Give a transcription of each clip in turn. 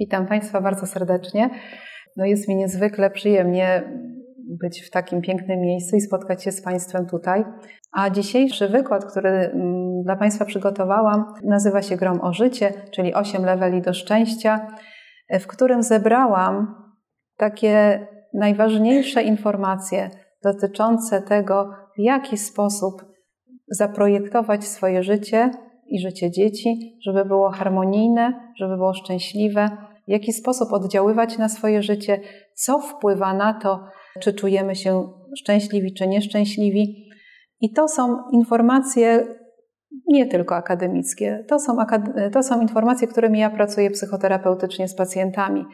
Witam Państwa bardzo serdecznie. No jest mi niezwykle przyjemnie być w takim pięknym miejscu i spotkać się z Państwem tutaj. A dzisiejszy wykład, który mm, dla Państwa przygotowałam, nazywa się Grom o życie, czyli 8 leveli do szczęścia, w którym zebrałam takie najważniejsze informacje dotyczące tego, w jaki sposób zaprojektować swoje życie i życie dzieci, żeby było harmonijne, żeby było szczęśliwe, w jaki sposób oddziaływać na swoje życie, co wpływa na to, czy czujemy się szczęśliwi, czy nieszczęśliwi. I to są informacje nie tylko akademickie, to są, to są informacje, którymi ja pracuję psychoterapeutycznie z pacjentami.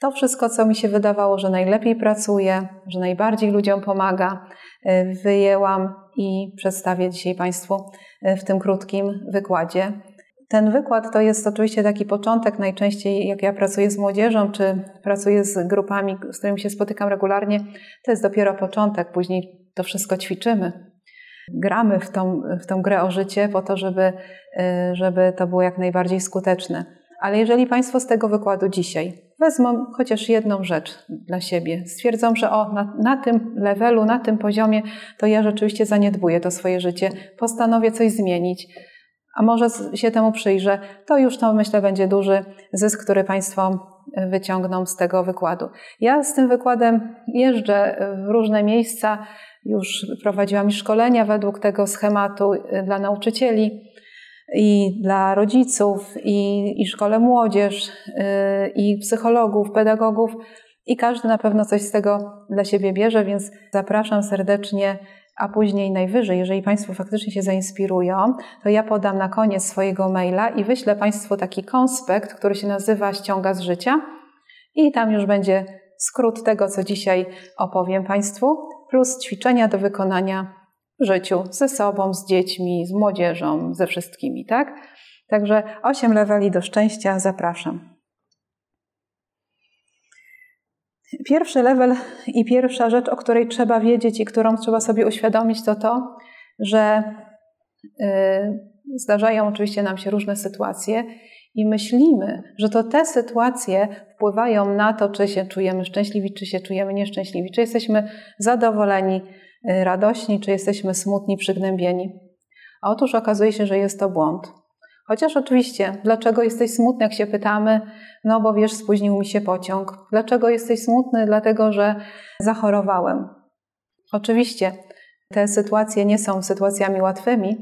To wszystko, co mi się wydawało, że najlepiej pracuje, że najbardziej ludziom pomaga, y, wyjęłam i przedstawię dzisiaj Państwu y, w tym krótkim wykładzie. Ten wykład to jest oczywiście taki początek. Najczęściej, jak ja pracuję z młodzieżą, czy pracuję z grupami, z którymi się spotykam regularnie, to jest dopiero początek. Później to wszystko ćwiczymy. Gramy w tą, w tą grę o życie po to, żeby, y, żeby to było jak najbardziej skuteczne. Ale jeżeli Państwo z tego wykładu dzisiaj wezmą chociaż jedną rzecz dla siebie, stwierdzą, że o, na, na, tym levelu, na tym poziomie, to ja rzeczywiście zaniedbuję to swoje życie, postanowię coś zmienić, a może się temu przyjrzę, to już to myślę będzie duży zysk, który Państwo e, wyciągną z tego wykładu. Ja z tym wykładem jeżdżę w różne miejsca, już prowadziłam szkolenia według tego schematu e, dla nauczycieli i dla rodziców, i, i szkole młodzież, i psychologów, pedagogów, i każdy na pewno coś z tego dla siebie bierze, więc zapraszam serdecznie. A później najwyżej, jeżeli Państwo faktycznie się zainspirują, to ja podam na koniec swojego maila i wyślę Państwu taki konspekt, który się nazywa Ściąga z życia. I tam już będzie skrót tego, co dzisiaj opowiem Państwu, plus ćwiczenia do wykonania w życiu ze sobą, z dziećmi, z młodzieżą, ze wszystkimi, tak? Także 8 leveli do szczęścia zapraszam. Pierwszy level i pierwsza rzecz, o której trzeba wiedzieć i którą trzeba sobie uświadomić, to to, że yy, zdarzają oczywiście nam się różne sytuacje i myślimy, że to te sytuacje wpływają na to, czy się czujemy szczęśliwi, czy się czujemy nieszczęśliwi, czy jesteśmy zadowoleni, Y, radośni, czy jesteśmy smutni, przygnębieni. A otóż okazuje się, że jest to błąd. Chociaż oczywiście, dlaczego jesteś smutny, jak się pytamy? No bo wiesz, spóźnił mi się pociąg. Dlaczego jesteś smutny? Dlatego, że zachorowałem. Oczywiście, te sytuacje nie są sytuacjami łatwymi,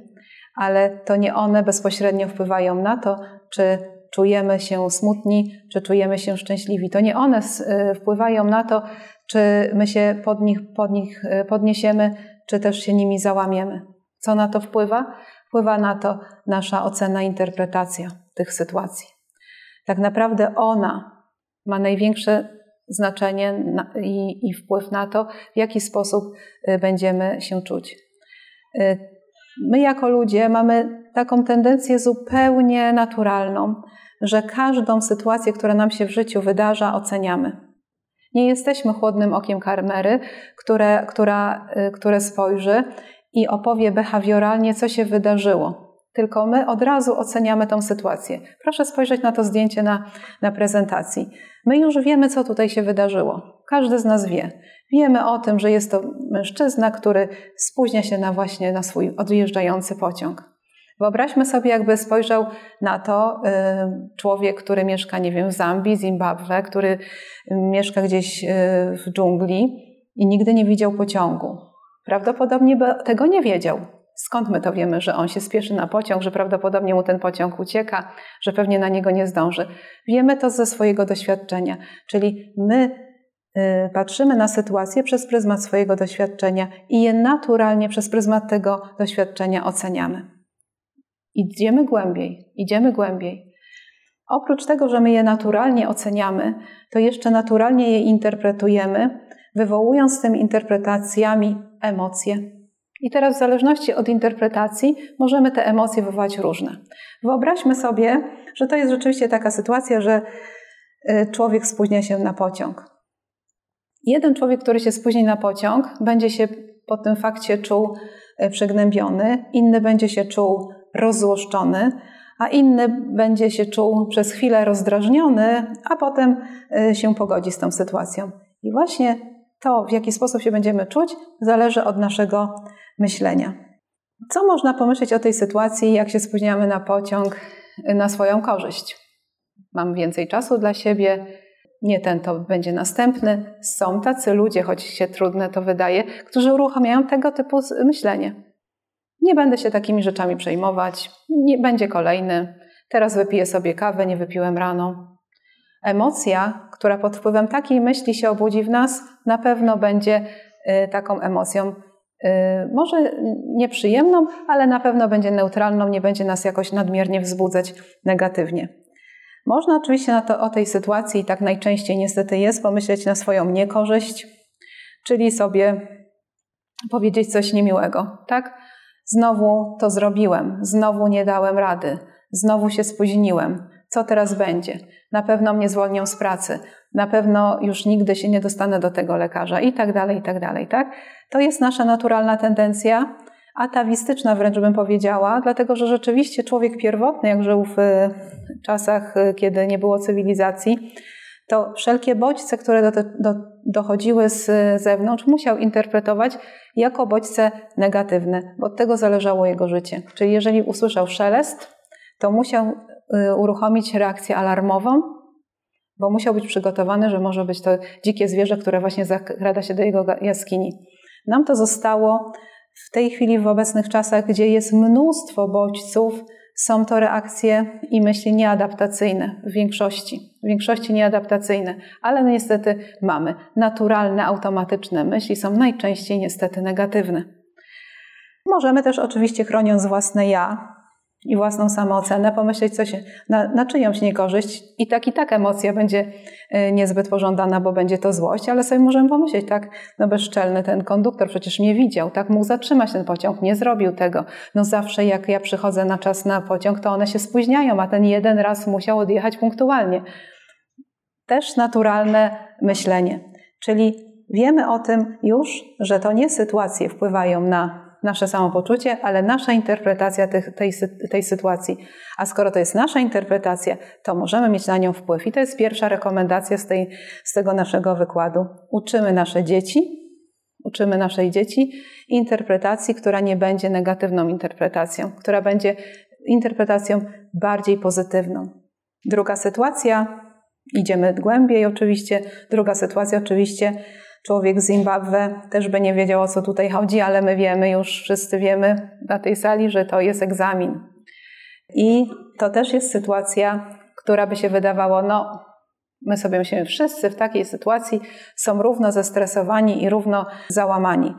ale to nie one bezpośrednio wpływają na to, czy czujemy się smutni, czy czujemy się szczęśliwi. To nie one y, wpływają na to, czy my się pod nich, pod nich y, podniesiemy, czy też się nimi załamiemy. Co na to wpływa? Wpływa na to nasza ocena, interpretacja tych sytuacji. Tak naprawdę ona ma największe znaczenie i, i wpływ na to, w jaki sposób y, będziemy się czuć. My, jako ludzie, mamy taką tendencję zupełnie naturalną, że każdą sytuację, która nam się w życiu wydarza, oceniamy. Nie jesteśmy chłodnym okiem karmery, które, która, y, które spojrzy i opowie behawioralnie, co się wydarzyło. Tylko my od razu oceniamy tą sytuację. Proszę spojrzeć na to zdjęcie na, na prezentacji. My już wiemy, co tutaj się wydarzyło. Każdy z nas wie. Wiemy o tym, że jest to mężczyzna, który spóźnia się na właśnie na swój odjeżdżający pociąg. Wyobraźmy sobie, jakby spojrzał na to y, człowiek, który mieszka, nie wiem, w Zambii, Zimbabwe, który mieszka gdzieś y, w dżungli i nigdy nie widział pociągu. Prawdopodobnie tego nie wiedział. Skąd my to wiemy, że on się spieszy na pociąg, że prawdopodobnie mu ten pociąg ucieka, że pewnie na niego nie zdąży? Wiemy to ze swojego doświadczenia, czyli my y, patrzymy na sytuację przez pryzmat swojego doświadczenia i je naturalnie przez pryzmat tego doświadczenia oceniamy. Idziemy głębiej, idziemy głębiej. Oprócz tego, że my je naturalnie oceniamy, to jeszcze naturalnie je interpretujemy, wywołując tymi interpretacjami emocje. I teraz, w zależności od interpretacji, możemy te emocje wywołać różne. Wyobraźmy sobie, że to jest rzeczywiście taka sytuacja, że y, człowiek spóźnia się na pociąg. Jeden człowiek, który się spóźni na pociąg, będzie się po tym fakcie czuł y, przygnębiony, inny będzie się czuł rozzłoszczony, a inny będzie się czuł przez chwilę rozdrażniony, a potem y, się pogodzi z tą sytuacją. I właśnie to, w jaki sposób się będziemy czuć, zależy od naszego myślenia. Co można pomyśleć o tej sytuacji, jak się spóźniamy na pociąg y, na swoją korzyść? Mam więcej czasu dla siebie, nie ten to będzie następny. Są tacy ludzie, choć się trudne to wydaje, którzy uruchamiają tego typu myślenie. Nie będę się takimi rzeczami przejmować, nie będzie kolejny. Teraz wypiję sobie kawę, nie wypiłem rano. Emocja, która pod wpływem takiej myśli się obudzi w nas, na pewno będzie y, taką emocją, y, może nieprzyjemną, ale na pewno będzie neutralną, nie będzie nas jakoś nadmiernie wzbudzać negatywnie. Można oczywiście na to, o tej sytuacji, i tak najczęściej niestety jest, pomyśleć na swoją niekorzyść, czyli sobie powiedzieć coś niemiłego, tak? Znowu to zrobiłem, znowu nie dałem rady, znowu się spóźniłem. Co teraz będzie? Na pewno mnie zwolnią z pracy, na pewno już nigdy się nie dostanę do tego lekarza i tak dalej, i tak dalej, tak? To jest nasza naturalna tendencja, atawistyczna wręcz bym powiedziała, dlatego że rzeczywiście człowiek pierwotny, jak żył w czasach, kiedy nie było cywilizacji, to wszelkie bodźce, które do, do, dochodziły z zewnątrz, musiał interpretować jako bodźce negatywne, bo od tego zależało jego życie. Czyli jeżeli usłyszał szelest, to musiał y, uruchomić reakcję alarmową, bo musiał być przygotowany, że może być to dzikie zwierzę, które właśnie zakrada się do jego jaskini. Nam to zostało w tej chwili, w obecnych czasach, gdzie jest mnóstwo bodźców, są to reakcje i myśli nieadaptacyjne w większości, w większości nieadaptacyjne, ale niestety mamy naturalne, automatyczne myśli, są najczęściej niestety negatywne. Możemy też oczywiście chroniąc własne ja, i własną samoocenę, pomyśleć coś na, na czyjąś niekorzyść i tak i tak emocja będzie y, niezbyt pożądana, bo będzie to złość, ale sobie możemy pomyśleć, tak, no bezczelny ten konduktor przecież mnie widział, tak, mógł zatrzymać ten pociąg, nie zrobił tego. No zawsze jak ja przychodzę na czas na pociąg, to one się spóźniają, a ten jeden raz musiał odjechać punktualnie. Też naturalne myślenie, czyli wiemy o tym już, że to nie sytuacje wpływają na nasze samopoczucie, ale nasza interpretacja tych, tej, tej sytuacji. A skoro to jest nasza interpretacja, to możemy mieć na nią wpływ. I to jest pierwsza rekomendacja z, tej, z tego naszego wykładu. Uczymy nasze dzieci, uczymy naszej dzieci interpretacji, która nie będzie negatywną interpretacją, która będzie interpretacją bardziej pozytywną. Druga sytuacja, idziemy głębiej oczywiście, druga sytuacja oczywiście człowiek z Zimbabwe też by nie wiedział o co tutaj chodzi, ale my wiemy, już wszyscy wiemy na tej sali, że to jest egzamin. I to też jest sytuacja, która by się wydawało, no my sobie myślimy, wszyscy w takiej sytuacji są równo zestresowani i równo załamani.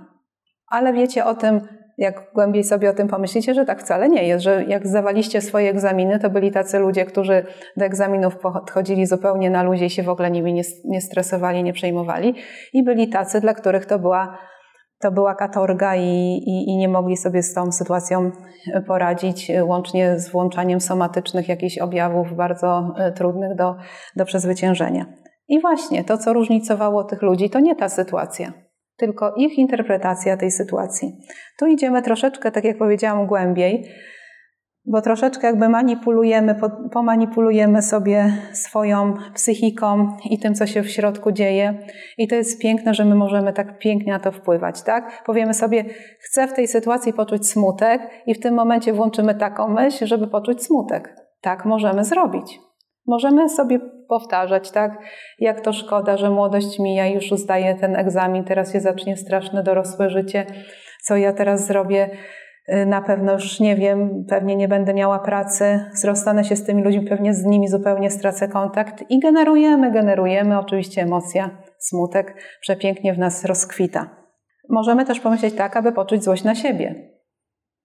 Ale wiecie o tym, jak głębiej sobie o tym pomyślicie, że tak wcale nie jest, że jak zdawaliście swoje egzaminy, to byli tacy ludzie, którzy do egzaminów podchodzili zupełnie na luzie i się w ogóle nimi nie, nie stresowali, nie przejmowali i byli tacy, dla których to była, to była katorga i, i, i nie mogli sobie z tą sytuacją poradzić, łącznie z włączaniem somatycznych jakichś objawów bardzo e, trudnych do, do przezwyciężenia. I właśnie to, co różnicowało tych ludzi, to nie ta sytuacja tylko ich interpretacja tej sytuacji. Tu idziemy troszeczkę, tak jak powiedziałam, głębiej, bo troszeczkę jakby manipulujemy, pomanipulujemy sobie swoją psychiką i tym, co się w środku dzieje. I to jest piękne, że my możemy tak pięknie na to wpływać, tak? Powiemy sobie, chcę w tej sytuacji poczuć smutek i w tym momencie włączymy taką myśl, żeby poczuć smutek. Tak możemy zrobić. Możemy sobie powtarzać, tak? Jak to szkoda, że młodość mija, już uzdaję ten egzamin, teraz się zacznie straszne dorosłe życie. Co ja teraz zrobię? Y, na pewno już nie wiem, pewnie nie będę miała pracy, rozstanę się z tymi ludźmi, pewnie z nimi zupełnie stracę kontakt i generujemy, generujemy oczywiście emocja, smutek przepięknie w nas rozkwita. Możemy też pomyśleć tak, aby poczuć złość na siebie.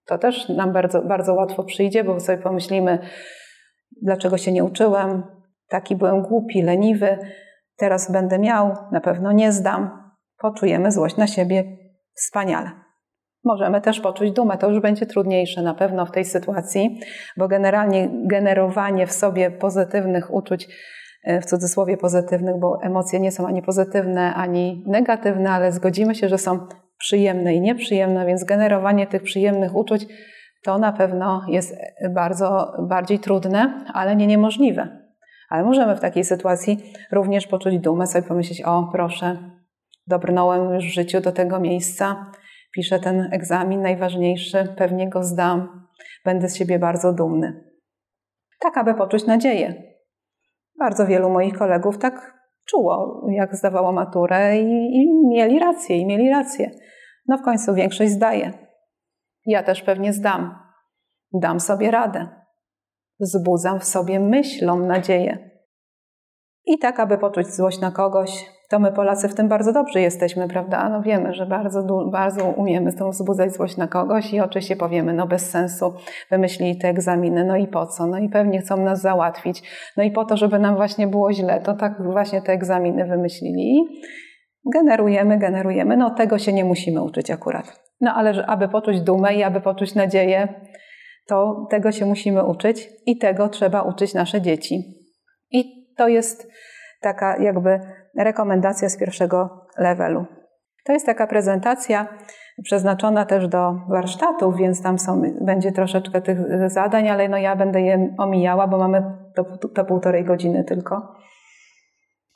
To też nam bardzo, bardzo łatwo przyjdzie, bo sobie pomyślimy, dlaczego się nie uczyłem, taki byłem głupi, leniwy, teraz będę miał, na pewno nie zdam. Poczujemy złość na siebie wspaniale. Możemy też poczuć dumę, to już będzie trudniejsze na pewno w tej sytuacji, bo generalnie generowanie w sobie pozytywnych uczuć, e, w cudzysłowie pozytywnych, bo emocje nie są ani pozytywne, ani negatywne, ale zgodzimy się, że są przyjemne i nieprzyjemne, więc generowanie tych przyjemnych uczuć to na pewno jest bardzo bardziej trudne, ale nie niemożliwe. Ale możemy w takiej sytuacji również poczuć dumę, sobie pomyśleć: O, proszę, dobrnąłem już w życiu do tego miejsca, piszę ten egzamin najważniejszy, pewnie go zdam, będę z siebie bardzo dumny. Tak, aby poczuć nadzieję. Bardzo wielu moich kolegów tak czuło, jak zdawało maturę i, i mieli rację, i mieli rację. No w końcu większość zdaje. Ja też pewnie zdam. Dam sobie radę. Wzbudzam w sobie myślą nadzieję. I tak, aby poczuć złość na kogoś, to my Polacy w tym bardzo dobrze jesteśmy, prawda? No wiemy, że bardzo, bardzo umiemy tą wzbudzać złość na kogoś i oczywiście powiemy, no bez sensu wymyślili te egzaminy, no i po co? No i pewnie chcą nas załatwić. No i po to, żeby nam właśnie było źle, to tak właśnie te egzaminy wymyślili. Generujemy, generujemy. No tego się nie musimy uczyć akurat. No ale aby poczuć dumę i aby poczuć nadzieję, to tego się musimy uczyć i tego trzeba uczyć nasze dzieci. I to jest taka jakby rekomendacja z pierwszego levelu. To jest taka prezentacja przeznaczona też do warsztatów, więc tam są, będzie troszeczkę tych zadań, ale no ja będę je omijała, bo mamy to, to półtorej godziny tylko.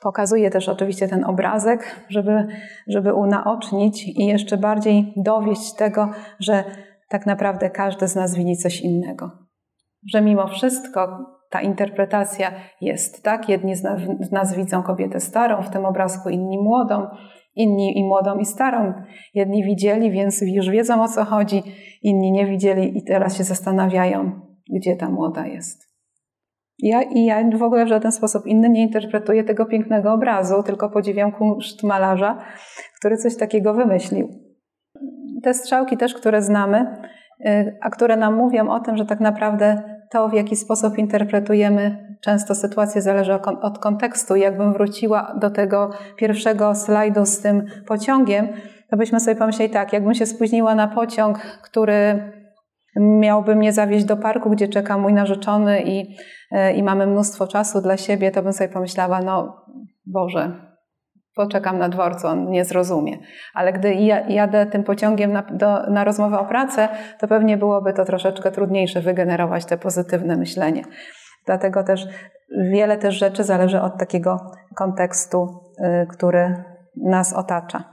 Pokazuję też oczywiście ten obrazek, żeby, żeby unaocznić i jeszcze bardziej dowieść tego, że tak naprawdę każdy z nas widzi coś innego. Że mimo wszystko ta interpretacja jest, tak? Jedni z nas widzą kobietę starą w tym obrazku, inni młodą, inni i młodą i starą. Jedni widzieli, więc już wiedzą o co chodzi, inni nie widzieli i teraz się zastanawiają, gdzie ta młoda jest. Ja, I ja w ogóle w żaden sposób inny nie interpretuję tego pięknego obrazu, tylko podziwiam kunszt malarza, który coś takiego wymyślił. Te strzałki też, które znamy, y, a które nam mówią o tym, że tak naprawdę to, w jaki sposób interpretujemy często sytuację, zależy od kontekstu. Jakbym wróciła do tego pierwszego slajdu z tym pociągiem, to byśmy sobie pomyśleli tak, jakbym się spóźniła na pociąg, który miałby mnie zawieźć do parku, gdzie czeka mój narzeczony i, i mamy mnóstwo czasu dla siebie, to bym sobie pomyślała, no Boże, poczekam na dworcu, on nie zrozumie. Ale gdy jadę tym pociągiem na, do, na rozmowę o pracę, to pewnie byłoby to troszeczkę trudniejsze wygenerować te pozytywne myślenie. Dlatego też wiele też rzeczy zależy od takiego kontekstu, y, który nas otacza.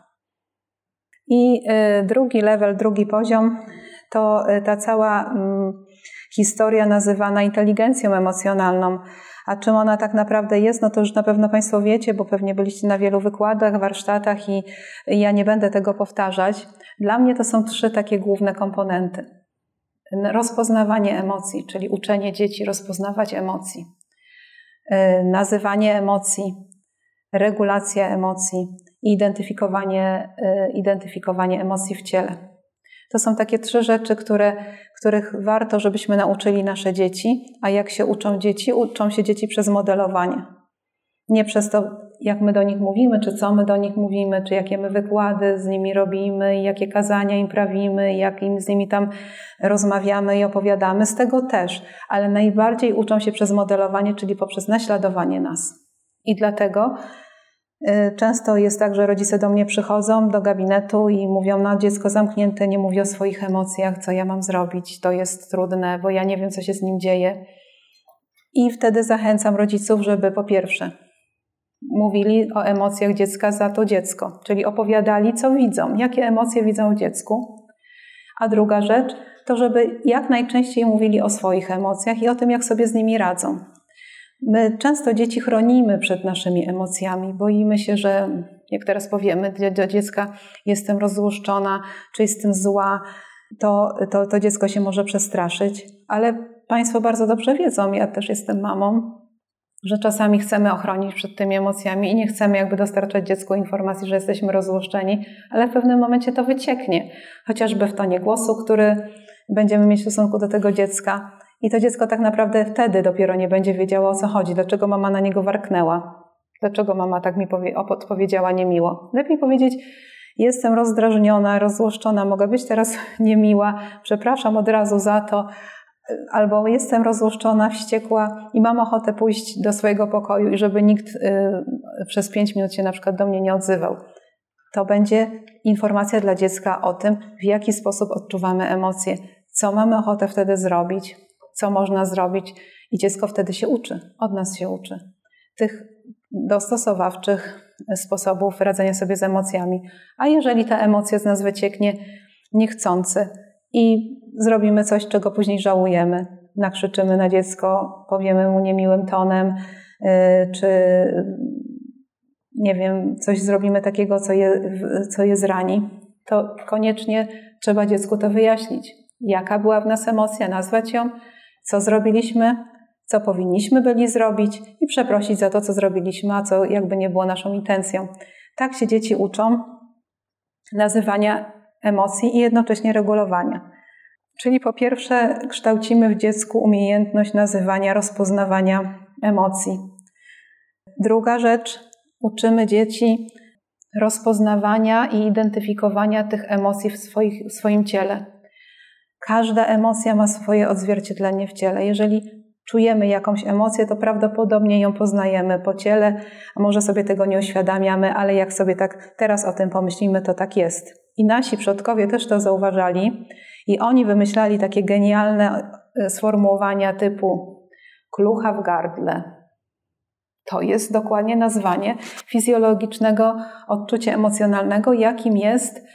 I y, drugi level, drugi poziom to y, ta cała mm, historia nazywana inteligencją emocjonalną. A czym ona tak naprawdę jest, no to już na pewno Państwo wiecie, bo pewnie byliście na wielu wykładach, warsztatach i ja nie będę tego powtarzać. Dla mnie to są trzy takie główne komponenty. Rozpoznawanie emocji, czyli uczenie dzieci rozpoznawać emocji, y, nazywanie emocji, regulacja emocji i identyfikowanie, y, identyfikowanie emocji w ciele. To są takie trzy rzeczy, które, których warto, żebyśmy nauczyli nasze dzieci. A jak się uczą dzieci? Uczą się dzieci przez modelowanie. Nie przez to, jak my do nich mówimy, czy co my do nich mówimy, czy jakie my wykłady z nimi robimy, jakie kazania im prawimy, jak im z nimi tam rozmawiamy i opowiadamy. Z tego też, ale najbardziej uczą się przez modelowanie, czyli poprzez naśladowanie nas. I dlatego często jest tak, że rodzice do mnie przychodzą do gabinetu i mówią: No, dziecko zamknięte, nie mówi o swoich emocjach, co ja mam zrobić, to jest trudne, bo ja nie wiem, co się z nim dzieje. I wtedy zachęcam rodziców, żeby po pierwsze mówili o emocjach dziecka za to dziecko, czyli opowiadali, co widzą, jakie emocje widzą w dziecku. A druga rzecz to, żeby jak najczęściej mówili o swoich emocjach i o tym, jak sobie z nimi radzą. My często dzieci chronimy przed naszymi emocjami, boimy się, że jak teraz powiemy do dziecka jestem rozłuszczona, czy jestem zła, to, to, to dziecko się może przestraszyć. Ale Państwo bardzo dobrze wiedzą, ja też jestem mamą, że czasami chcemy ochronić przed tymi emocjami i nie chcemy jakby dostarczać dziecku informacji, że jesteśmy rozłuszczeni, ale w pewnym momencie to wycieknie, chociażby w tonie głosu, który będziemy mieć w stosunku do tego dziecka. I to dziecko tak naprawdę wtedy dopiero nie będzie wiedziało o co chodzi, dlaczego mama na niego warknęła, dlaczego mama tak mi powie, odpowiedziała niemiło. Lepiej powiedzieć, jestem rozdrażniona, rozłoszczona, mogę być teraz niemiła, przepraszam od razu za to, albo jestem rozłoszczona, wściekła i mam ochotę pójść do swojego pokoju i żeby nikt y, przez pięć minut się na przykład do mnie nie odzywał. To będzie informacja dla dziecka o tym, w jaki sposób odczuwamy emocje, co mamy ochotę wtedy zrobić, co można zrobić, i dziecko wtedy się uczy, od nas się uczy. Tych dostosowawczych sposobów radzenia sobie z emocjami. A jeżeli ta emocja z nas wycieknie niechcący i zrobimy coś, czego później żałujemy, nakrzyczymy na dziecko, powiemy mu niemiłym tonem, y, czy nie wiem, coś zrobimy takiego, co je, co je zrani, to koniecznie trzeba dziecku to wyjaśnić. Jaka była w nas emocja, nazwać ją, co zrobiliśmy, co powinniśmy byli zrobić i przeprosić za to, co zrobiliśmy, a co jakby nie było naszą intencją. Tak się dzieci uczą nazywania emocji i jednocześnie regulowania. Czyli po pierwsze, kształcimy w dziecku umiejętność nazywania, rozpoznawania emocji. Druga rzecz, uczymy dzieci rozpoznawania i identyfikowania tych emocji w, swoich, w swoim ciele. Każda emocja ma swoje odzwierciedlenie w ciele. Jeżeli czujemy jakąś emocję, to prawdopodobnie ją poznajemy po ciele, a może sobie tego nie uświadamiamy, ale jak sobie tak teraz o tym pomyślimy, to tak jest. I nasi przodkowie też to zauważali i oni wymyślali takie genialne e, sformułowania typu klucha w gardle. To jest dokładnie nazwanie fizjologicznego odczucia emocjonalnego, jakim jest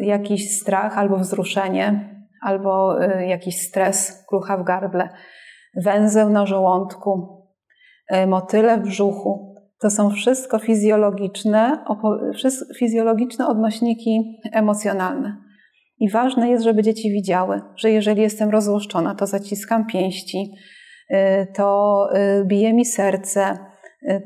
jakiś strach albo wzruszenie, albo y, jakiś stres, klucha w gardle, węzeł na żołądku, y, motyle w brzuchu. To są wszystko fizjologiczne, fizjologiczne odnośniki emocjonalne. I ważne jest, żeby dzieci widziały, że jeżeli jestem rozłoszczona, to zaciskam pięści, y, to bije mi serce,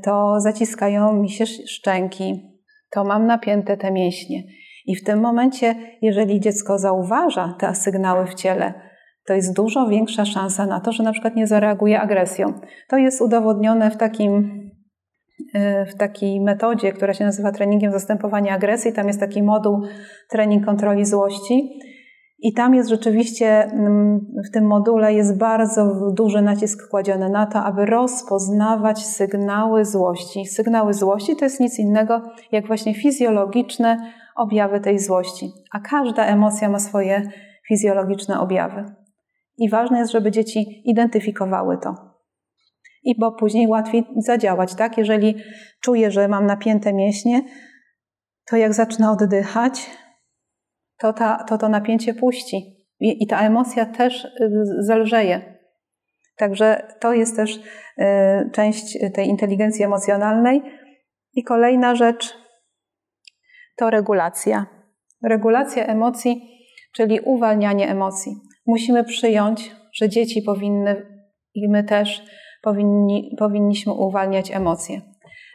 to zaciskają mi się szczęki, to mam napięte te mięśnie. I w tym momencie, jeżeli dziecko zauważa te sygnały w ciele, to jest dużo większa szansa na to, że na przykład nie zareaguje agresją. To jest udowodnione w takim y, w takiej metodzie, która się nazywa treningiem zastępowania agresji. Tam jest taki moduł trening kontroli złości. I tam jest rzeczywiście, mm, w tym module jest bardzo duży nacisk kładziony na to, aby rozpoznawać sygnały złości. Sygnały złości to jest nic innego jak właśnie fizjologiczne objawy tej złości, a każda emocja ma swoje fizjologiczne objawy. I ważne jest, żeby dzieci identyfikowały to. I bo później łatwiej zadziałać, tak? Jeżeli czuję, że mam napięte mięśnie, to jak zacznę oddychać, to, ta, to to napięcie puści. I, I ta emocja też y, zelżeje. Także to jest też y, część tej inteligencji emocjonalnej. I kolejna rzecz, to regulacja. Regulacja emocji, czyli uwalnianie emocji. Musimy przyjąć, że dzieci powinny i my też powinni, powinniśmy uwalniać emocje.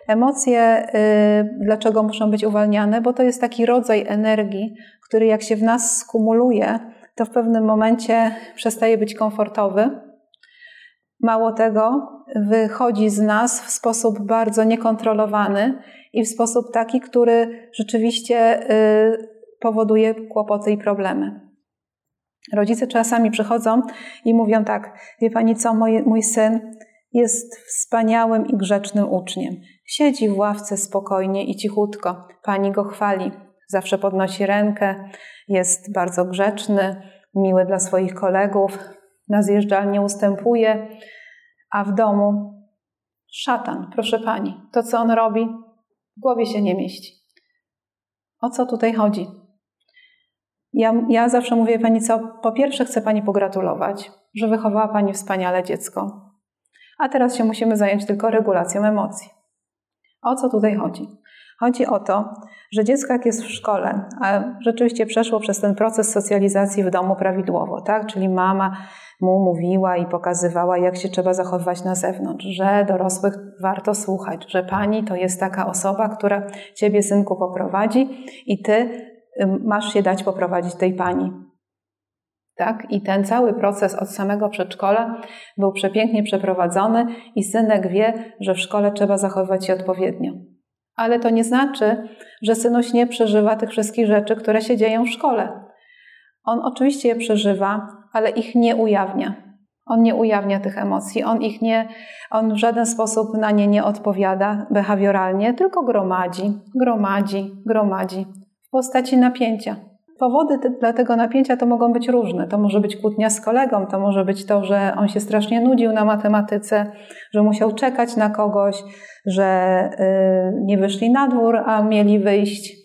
Emocje, yy, dlaczego muszą być uwalniane? Bo to jest taki rodzaj energii, który jak się w nas skumuluje, to w pewnym momencie przestaje być komfortowy. Mało tego, wychodzi z nas w sposób bardzo niekontrolowany i w sposób taki, który rzeczywiście y, powoduje kłopoty i problemy. Rodzice czasami przychodzą i mówią tak: Wie pani co, mój, mój syn jest wspaniałym i grzecznym uczniem. Siedzi w ławce spokojnie i cichutko. Pani go chwali, zawsze podnosi rękę, jest bardzo grzeczny, miły dla swoich kolegów, na zjeżdżalnię ustępuje, a w domu szatan, proszę pani, to co on robi, w głowie się nie mieści. O co tutaj chodzi? Ja, ja zawsze mówię Pani co, po pierwsze chcę Pani pogratulować, że wychowała Pani wspaniale dziecko, a teraz się musimy zająć tylko regulacją emocji. O co tutaj chodzi? Chodzi o to, że dziecko jak jest w szkole, a rzeczywiście przeszło przez ten proces socjalizacji w domu prawidłowo, tak? Czyli mama mu mówiła i pokazywała, jak się trzeba zachowywać na zewnątrz, że dorosłych warto słuchać, że pani to jest taka osoba, która ciebie, synku, poprowadzi i ty masz się dać poprowadzić tej pani. Tak? I ten cały proces od samego przedszkola był przepięknie przeprowadzony i synek wie, że w szkole trzeba zachowywać się odpowiednio. Ale to nie znaczy, że synuś nie przeżywa tych wszystkich rzeczy, które się dzieją w szkole. On oczywiście je przeżywa, ale ich nie ujawnia. On nie ujawnia tych emocji, on ich nie, on w żaden sposób na nie nie odpowiada behawioralnie, tylko gromadzi, gromadzi, gromadzi w postaci napięcia. Powody dla tego napięcia to mogą być różne. To może być kłótnia z kolegą, to może być to, że on się strasznie nudził na matematyce, że musiał czekać na kogoś, że y, nie wyszli na dwór, a mieli wyjść.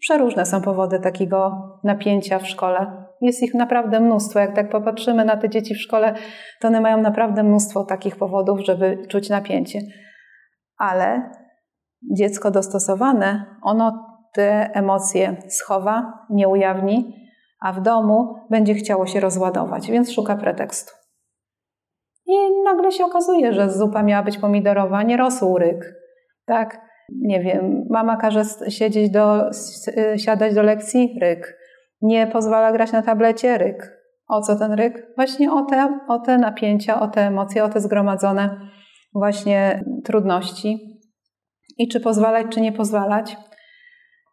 Przeróżne są powody takiego napięcia w szkole. Jest ich naprawdę mnóstwo. Jak tak popatrzymy na te dzieci w szkole, to one mają naprawdę mnóstwo takich powodów, żeby czuć napięcie. Ale dziecko dostosowane, ono te emocje schowa, nie ujawni, a w domu będzie chciało się rozładować, więc szuka pretekstu. I nagle się okazuje, że zupa miała być pomidorowa, nie rosół ryk. Tak, nie wiem, mama każe siedzieć do, siadać do lekcji, ryk. Nie pozwala grać na tablecie, ryk. O co ten ryk? Właśnie o te, o te napięcia, o te emocje, o te zgromadzone właśnie trudności. I czy pozwalać, czy nie pozwalać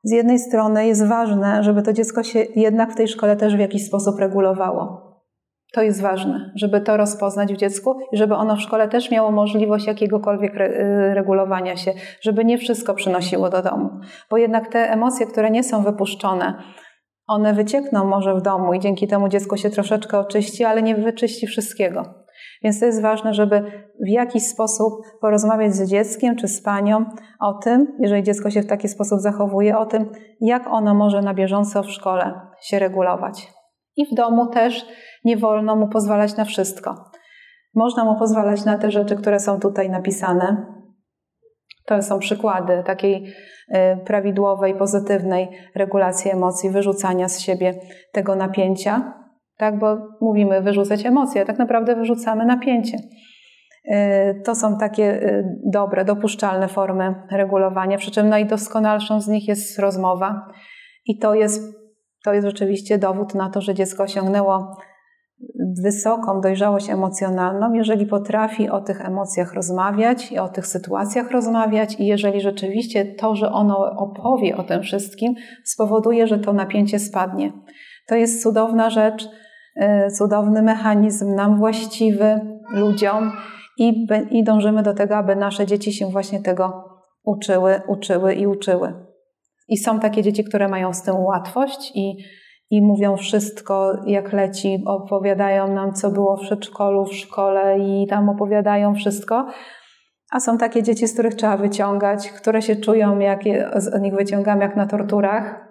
z jednej strony jest ważne, żeby to dziecko się jednak w tej szkole też w jakiś sposób regulowało. To jest ważne, żeby to rozpoznać w dziecku i żeby ono w szkole też miało możliwość jakiegokolwiek y, regulowania się, żeby nie wszystko przynosiło do domu. Bo jednak te emocje, które nie są wypuszczone, one wyciekną może w domu i dzięki temu dziecko się troszeczkę oczyści, ale nie wyczyści wszystkiego. Więc to jest ważne, żeby w jakiś sposób porozmawiać z dzieckiem czy z panią o tym, jeżeli dziecko się w taki sposób zachowuje, o tym, jak ono może na bieżąco w szkole się regulować. I w domu też nie wolno mu pozwalać na wszystko. Można mu pozwalać na te rzeczy, które są tutaj napisane. To są przykłady takiej y, prawidłowej, pozytywnej regulacji emocji, wyrzucania z siebie tego napięcia, tak? Bo mówimy wyrzucać emocje, a tak naprawdę wyrzucamy napięcie. Y, to są takie y, dobre, dopuszczalne formy regulowania, przy czym najdoskonalszą z nich jest rozmowa. I to jest, to jest rzeczywiście dowód na to, że dziecko osiągnęło wysoką dojrzałość emocjonalną, jeżeli potrafi o tych emocjach rozmawiać i o tych sytuacjach rozmawiać, i jeżeli rzeczywiście to, że ono opowie o tym wszystkim, spowoduje, że to napięcie spadnie. To jest cudowna rzecz, cudowny mechanizm, nam właściwy, ludziom i, i dążymy do tego, aby nasze dzieci się właśnie tego uczyły, uczyły i uczyły. I są takie dzieci, które mają z tym łatwość i, i mówią wszystko jak leci, opowiadają nam, co było w przedszkolu, w szkole i tam opowiadają wszystko. A są takie dzieci, z których trzeba wyciągać, które się czują, jak je, z nich wyciągam, jak na torturach.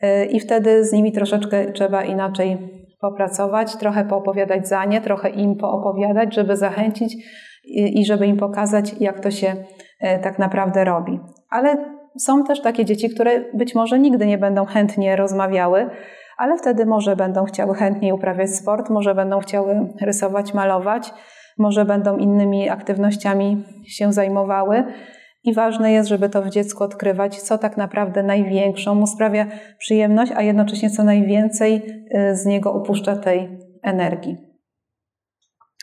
E, I wtedy z nimi troszeczkę trzeba inaczej popracować, trochę poopowiadać za nie, trochę im poopowiadać, żeby zachęcić i żeby im pokazać, jak to się e, tak naprawdę robi. Ale są też takie dzieci, które być może nigdy nie będą chętnie rozmawiały, ale wtedy może będą chciały chętniej uprawiać sport, może będą chciały rysować, malować, może będą innymi aktywnościami się zajmowały. I ważne jest, żeby to w dziecku odkrywać, co tak naprawdę największą mu sprawia przyjemność, a jednocześnie co najwięcej y, z niego upuszcza tej energii.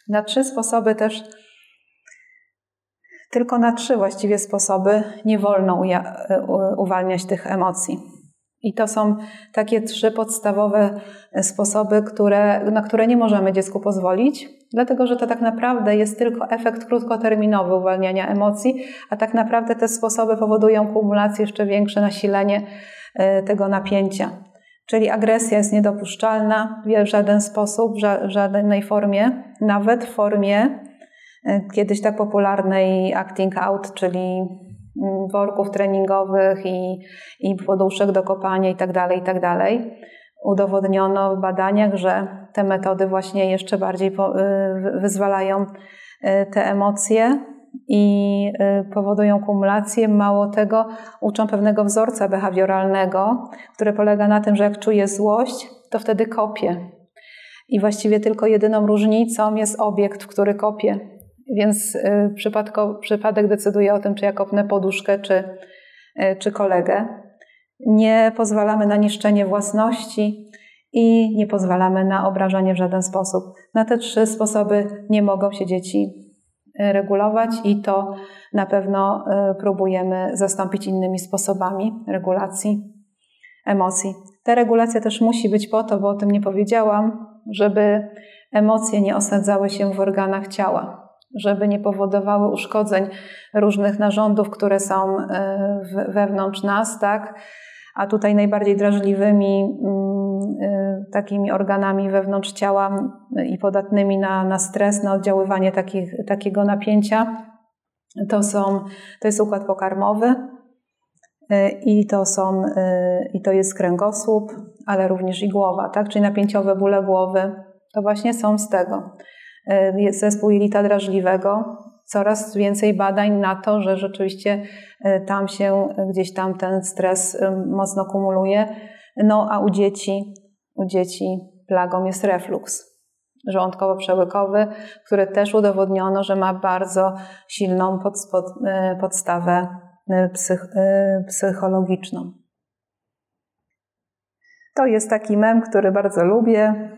Na trzy sposoby też, tylko na trzy właściwie sposoby nie wolno y, uwalniać tych emocji. I to są takie trzy podstawowe sposoby, które, na które nie możemy dziecku pozwolić, dlatego że to tak naprawdę jest tylko efekt krótkoterminowy uwalniania emocji, a tak naprawdę te sposoby powodują kumulację, jeszcze większe nasilenie e, tego napięcia. Czyli agresja jest niedopuszczalna w żaden sposób, w żadnej formie, nawet w formie e, kiedyś tak popularnej acting out, czyli worków treningowych i, i poduszek do kopania itd., tak itd. Tak udowodniono w badaniach, że te metody właśnie jeszcze bardziej y, wyzwalają y, te emocje i y, powodują kumulację. Mało tego, uczą pewnego wzorca behawioralnego, który polega na tym, że jak czuję złość, to wtedy kopię. I właściwie tylko jedyną różnicą jest obiekt, który kopię. Więc przypadek decyduje o tym, czy ja kopnę poduszkę, czy, czy kolegę nie pozwalamy na niszczenie własności i nie pozwalamy na obrażanie w żaden sposób. Na te trzy sposoby nie mogą się dzieci e, regulować i to na pewno próbujemy zastąpić innymi sposobami regulacji emocji. Ta regulacja też musi być po to, bo o tym nie powiedziałam, żeby emocje nie osadzały się w organach ciała, żeby nie powodowały uszkodzeń różnych narządów, które są e, wewnątrz nas, tak? A tutaj najbardziej drażliwymi mm, takimi organami wewnątrz ciała i podatnymi na, na stres, na oddziaływanie takich, takiego napięcia, to, są, to jest układ pokarmowy i to, są, i to jest kręgosłup, ale również i głowa, tak? czyli napięciowe bóle głowy, to właśnie są z tego. Jest zespół jelita drażliwego, coraz więcej badań na to, że rzeczywiście e, tam się gdzieś tam ten stres mocno kumuluje. No a u dzieci, u dzieci plagą jest refluks żołądkowo-przełykowy, który też udowodniono, że ma bardzo silną pod, pod, podstawę psych, psychologiczną. To jest taki mem, który bardzo lubię.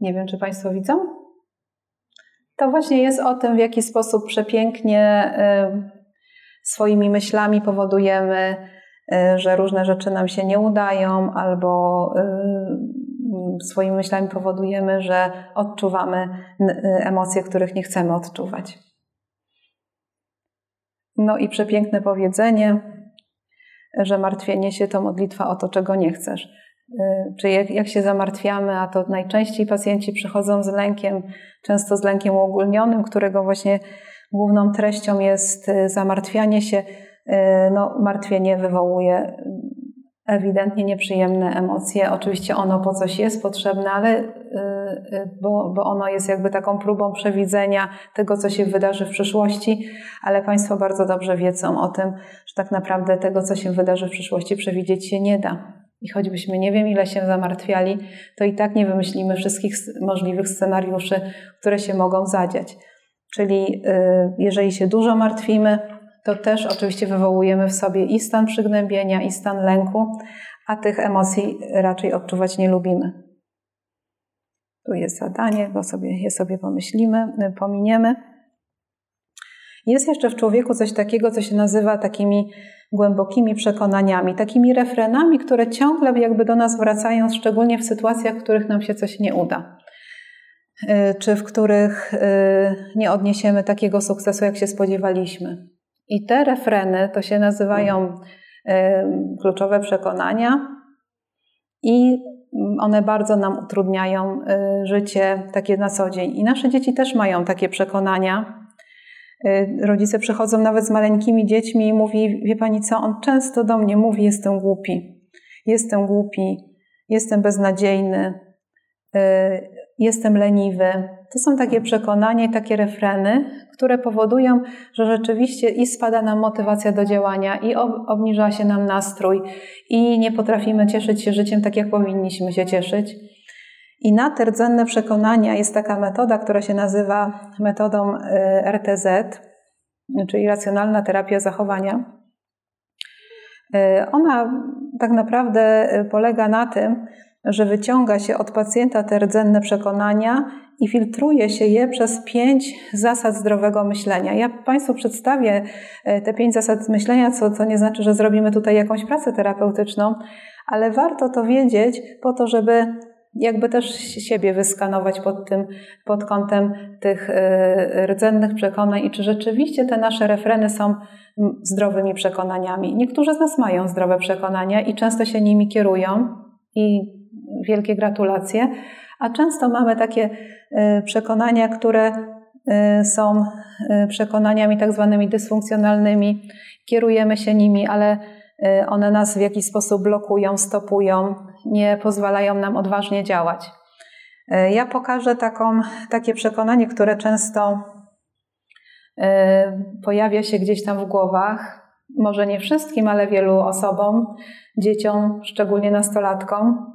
Nie wiem, czy Państwo widzą? To właśnie jest o tym, w jaki sposób przepięknie swoimi myślami powodujemy, y, że różne rzeczy nam się nie udają, albo swoimi myślami powodujemy, że odczuwamy y, emocje, których nie chcemy odczuwać. No i przepiękne powiedzenie, że martwienie się to modlitwa o to, czego nie chcesz. Y, czy jak, się zamartwiamy, a to najczęściej pacjenci przychodzą z lękiem, często z lękiem uogólnionym, którego właśnie główną treścią jest y, zamartwianie się. Y, no, martwienie wywołuje ewidentnie nieprzyjemne emocje. Oczywiście ono po coś jest potrzebne, ale bo, bo ono jest jakby taką próbą przewidzenia tego, co się wydarzy w przyszłości, ale Państwo bardzo dobrze wiedzą o tym, że tak naprawdę tego, co się wydarzy w przyszłości, przewidzieć się nie da. I choćbyśmy nie wiem, ile się zamartwiali, to i tak nie wymyślimy wszystkich możliwych scenariuszy, które się mogą zadziać. Czyli y, jeżeli się dużo martwimy, to też oczywiście wywołujemy w sobie i stan przygnębienia, i stan lęku, a tych emocji raczej odczuwać nie lubimy. Tu jest zadanie, go sobie, je sobie pomyślimy, pominiemy. Jest jeszcze w człowieku coś takiego, co się nazywa takimi głębokimi przekonaniami, takimi refrenami, które ciągle jakby do nas wracają, szczególnie w sytuacjach, w których nam się coś nie uda. Y, czy w których y, nie odniesiemy takiego sukcesu, jak się spodziewaliśmy. I te refreny to się nazywają y, kluczowe przekonania, i one bardzo nam utrudniają życie takie na co dzień. I nasze dzieci też mają takie przekonania, rodzice przychodzą nawet z maleńkimi dziećmi i mówi, wie pani co, on często do mnie mówi, jestem głupi, jestem głupi, jestem beznadziejny, y, jestem leniwy. To są takie przekonania i takie refreny, które powodują, że rzeczywiście i spada nam motywacja do działania, i obniża się nam nastrój, i nie potrafimy cieszyć się życiem tak, jak powinniśmy się cieszyć. I na te rdzenne przekonania jest taka metoda, która się nazywa metodą y, RTZ, czyli racjonalna terapia zachowania. Y, ona tak naprawdę y, polega na tym, że wyciąga się od pacjenta te rdzenne przekonania i filtruje się je przez pięć zasad zdrowego myślenia. Ja Państwu przedstawię te pięć zasad myślenia, co, co nie znaczy, że zrobimy tutaj jakąś pracę terapeutyczną, ale warto to wiedzieć po to, żeby jakby też siebie wyskanować pod tym, pod kątem tych e, rdzennych przekonań i czy rzeczywiście te nasze refreny są zdrowymi przekonaniami. Niektórzy z nas mają zdrowe przekonania i często się nimi kierują i wielkie gratulacje, a często mamy takie e, przekonania, które e, są przekonaniami tak zwanymi dysfunkcjonalnymi, kierujemy się nimi, ale one nas w jakiś sposób blokują, stopują, nie pozwalają nam odważnie działać. E, ja pokażę taką, takie przekonanie, które często e, pojawia się gdzieś tam w głowach. Może nie wszystkim, ale wielu osobom, dzieciom, szczególnie nastolatkom.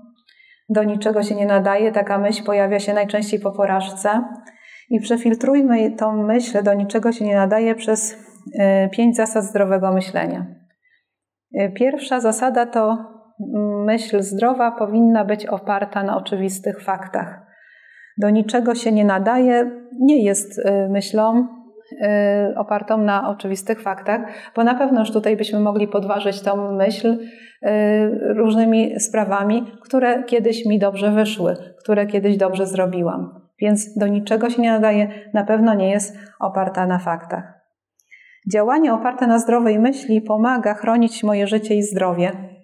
Do niczego się nie nadaje. Taka myśl pojawia się najczęściej po porażce. I przefiltrujmy tą myśl, do niczego się nie nadaje, przez e, pięć zasad zdrowego myślenia. Pierwsza zasada to myśl zdrowa powinna być oparta na oczywistych faktach. Do niczego się nie nadaje, nie jest y, myślą y, opartą na oczywistych faktach, bo na pewno już tutaj byśmy mogli podważyć tą myśl y, różnymi sprawami, które kiedyś mi dobrze wyszły, które kiedyś dobrze zrobiłam. Więc do niczego się nie nadaje, na pewno nie jest oparta na faktach. Działanie oparte na zdrowej myśli pomaga chronić moje życie i zdrowie.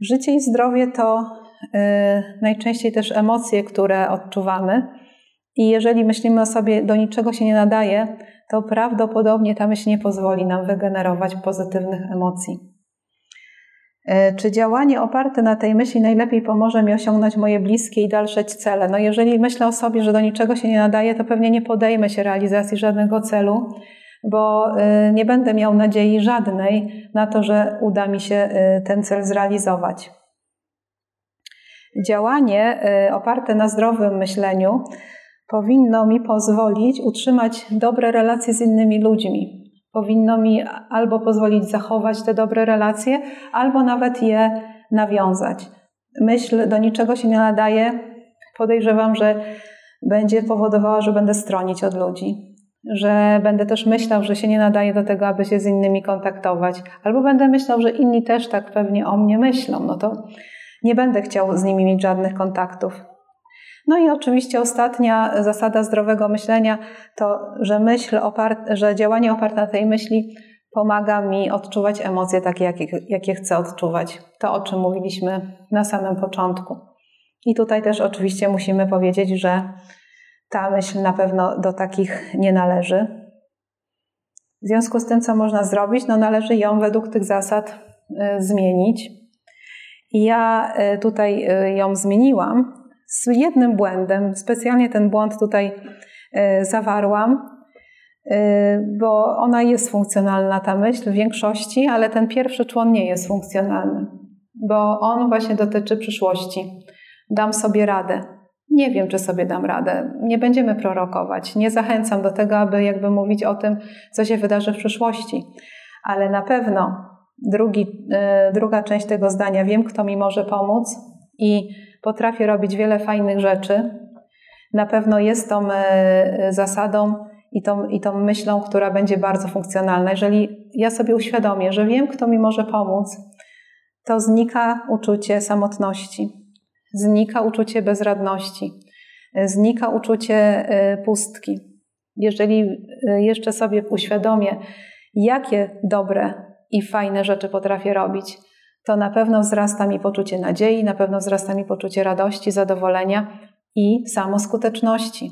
Życie i zdrowie to y, najczęściej też emocje, które odczuwamy. I jeżeli myślimy o sobie, do niczego się nie nadaje, to prawdopodobnie ta myśl nie pozwoli nam wygenerować pozytywnych emocji. Y, czy działanie oparte na tej myśli najlepiej pomoże mi osiągnąć moje bliskie i dalsze cele? No jeżeli myślę o sobie, że do niczego się nie nadaje, to pewnie nie podejmę się realizacji żadnego celu, bo y, nie będę miał nadziei żadnej na to, że uda mi się y, ten cel zrealizować. Działanie y, oparte na zdrowym myśleniu powinno mi pozwolić utrzymać dobre relacje z innymi ludźmi. Powinno mi albo pozwolić zachować te dobre relacje, albo nawet je nawiązać. Myśl do niczego się nie nadaje. Podejrzewam, że będzie powodowała, że będę stronić od ludzi że będę też myślał, że się nie nadaje do tego, aby się z innymi kontaktować, albo będę myślał, że inni też tak pewnie o mnie myślą, no to nie będę chciał z nimi mieć żadnych kontaktów. No i oczywiście ostatnia zasada zdrowego myślenia to, że myśl że działanie oparte na tej myśli pomaga mi odczuwać emocje takie, jakie, jakie chcę odczuwać. To, o czym mówiliśmy na samym początku. I tutaj też oczywiście musimy powiedzieć, że ta myśl na pewno do takich nie należy. W związku z tym, co można zrobić, no należy ją według tych zasad y, zmienić. I ja y, tutaj y, ją zmieniłam z jednym błędem. Specjalnie ten błąd tutaj zawarłam, bo ona jest funkcjonalna, ta myśl w większości, ale ten pierwszy człon nie jest funkcjonalny, bo on właśnie dotyczy przyszłości. Dam sobie radę. Nie wiem, czy sobie dam radę. Nie będziemy prorokować. Nie zachęcam do tego, aby jakby mówić o tym, co się wydarzy w przyszłości. Ale na pewno drugi, e, druga część tego zdania, wiem, kto mi może pomóc i potrafię robić wiele fajnych rzeczy, na pewno jest tą e, zasadą i tą, i tą myślą, która będzie bardzo funkcjonalna. Jeżeli ja sobie uświadomię, że wiem, kto mi może pomóc, to znika uczucie samotności znika uczucie bezradności, znika uczucie y, pustki. Jeżeli y, jeszcze sobie uświadomię, jakie dobre i fajne rzeczy potrafię robić, to na pewno wzrasta mi poczucie nadziei, na pewno wzrasta mi poczucie radości, zadowolenia i samoskuteczności.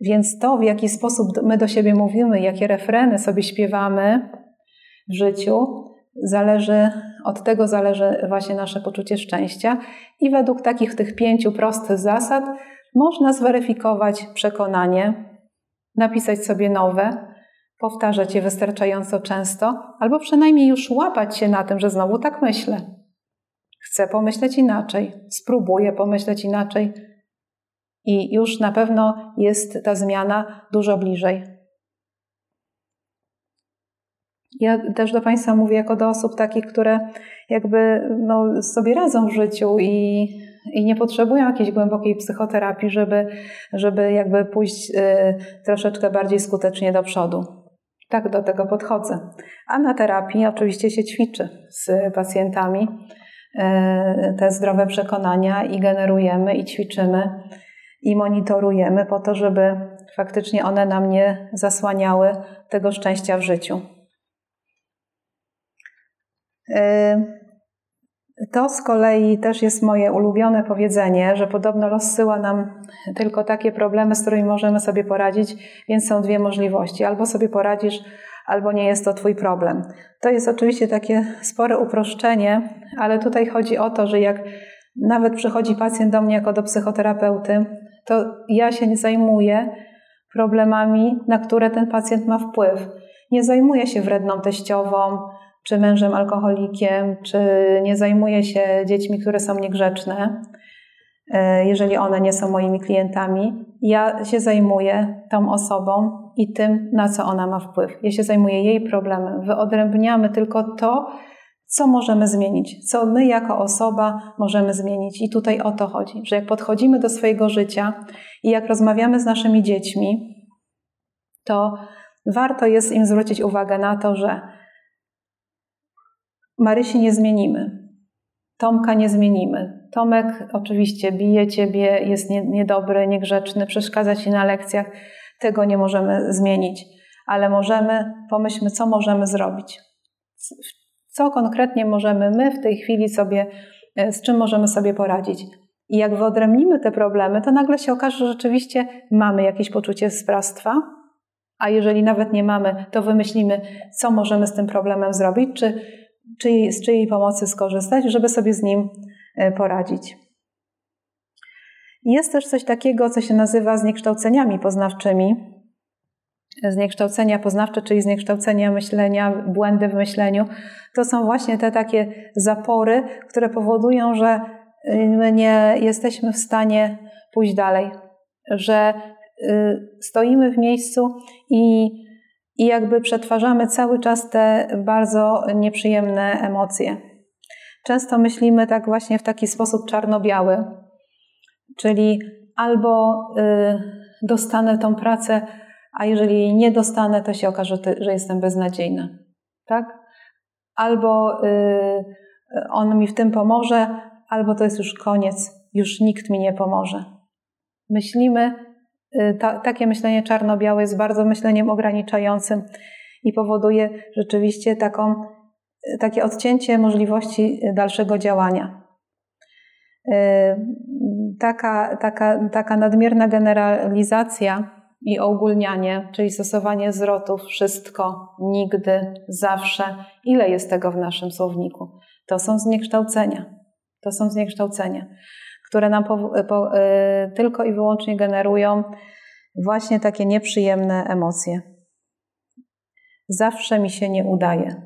Więc to, w jaki sposób my do siebie mówimy, jakie refreny sobie śpiewamy w życiu, zależy, od tego zależy właśnie nasze poczucie szczęścia i według takich tych pięciu prostych zasad można zweryfikować przekonanie, napisać sobie nowe, powtarzać je wystarczająco często, albo przynajmniej już łapać się na tym, że znowu tak myślę. Chcę pomyśleć inaczej, spróbuję pomyśleć inaczej i już na pewno jest ta zmiana dużo bliżej. Ja też do Państwa mówię jako do osób takich, które jakby no, sobie radzą w życiu i, i nie potrzebują jakiejś głębokiej psychoterapii, żeby, żeby jakby pójść y, troszeczkę bardziej skutecznie do przodu. Tak do tego podchodzę. A na terapii oczywiście się ćwiczy z pacjentami y, te zdrowe przekonania i generujemy i ćwiczymy i monitorujemy po to, żeby faktycznie one nam nie zasłaniały tego szczęścia w życiu. To z kolei też jest moje ulubione powiedzenie, że podobno rozsyła nam tylko takie problemy, z którymi możemy sobie poradzić, więc są dwie możliwości: albo sobie poradzisz, albo nie jest to Twój problem. To jest oczywiście takie spore uproszczenie, ale tutaj chodzi o to, że jak nawet przychodzi pacjent do mnie jako do psychoterapeuty, to ja się nie zajmuję problemami, na które ten pacjent ma wpływ. Nie zajmuję się wredną teściową, czy mężem alkoholikiem, czy nie zajmuję się dziećmi, które są niegrzeczne, e, jeżeli one nie są moimi klientami. Ja się zajmuję tą osobą i tym, na co ona ma wpływ. Ja się zajmuję jej problemem. Wyodrębniamy tylko to, co możemy zmienić, co my jako osoba możemy zmienić. I tutaj o to chodzi, że jak podchodzimy do swojego życia i jak rozmawiamy z naszymi dziećmi, to warto jest im zwrócić uwagę na to, że Marysi nie zmienimy. Tomka nie zmienimy. Tomek oczywiście bije ciebie, jest niedobry, niegrzeczny, przeszkadza ci na lekcjach. Tego nie możemy zmienić. ale możemy, pomyślmy, co możemy zrobić. Co konkretnie możemy my w tej chwili sobie, e, z czym możemy sobie poradzić. I jak wyodrębnimy te problemy, to nagle się okaże, że rzeczywiście mamy jakieś poczucie sprawstwa, a jeżeli nawet nie mamy, to wymyślimy, co możemy z tym problemem zrobić, czy, czy z czyjej pomocy skorzystać, żeby sobie z nim e, poradzić. Jest też coś takiego, co się nazywa zniekształceniami poznawczymi. Zniekształcenia poznawcze, czyli zniekształcenia myślenia, błędy w myśleniu, to są właśnie te takie zapory, które powodują, że my nie jesteśmy w stanie pójść dalej, że y, stoimy w miejscu i, i jakby przetwarzamy cały czas te bardzo nieprzyjemne emocje. Często myślimy tak właśnie w taki sposób czarno-biały, czyli albo y, dostanę tą pracę, a jeżeli jej nie dostanę, to się okaże, że jestem beznadziejna. Tak? Albo y, on mi w tym pomoże, albo to jest już koniec, już nikt mi nie pomoże. Myślimy, ta, takie myślenie czarno-białe jest bardzo myśleniem ograniczającym i powoduje rzeczywiście taką, takie odcięcie możliwości dalszego działania. Y, taka, taka, taka nadmierna generalizacja i ogólnianie, czyli stosowanie zwrotów wszystko, nigdy, zawsze, ile jest tego w naszym słowniku, to są zniekształcenia. To są zniekształcenia, które nam po, po, y, tylko i wyłącznie generują właśnie takie nieprzyjemne emocje. Zawsze mi się nie udaje.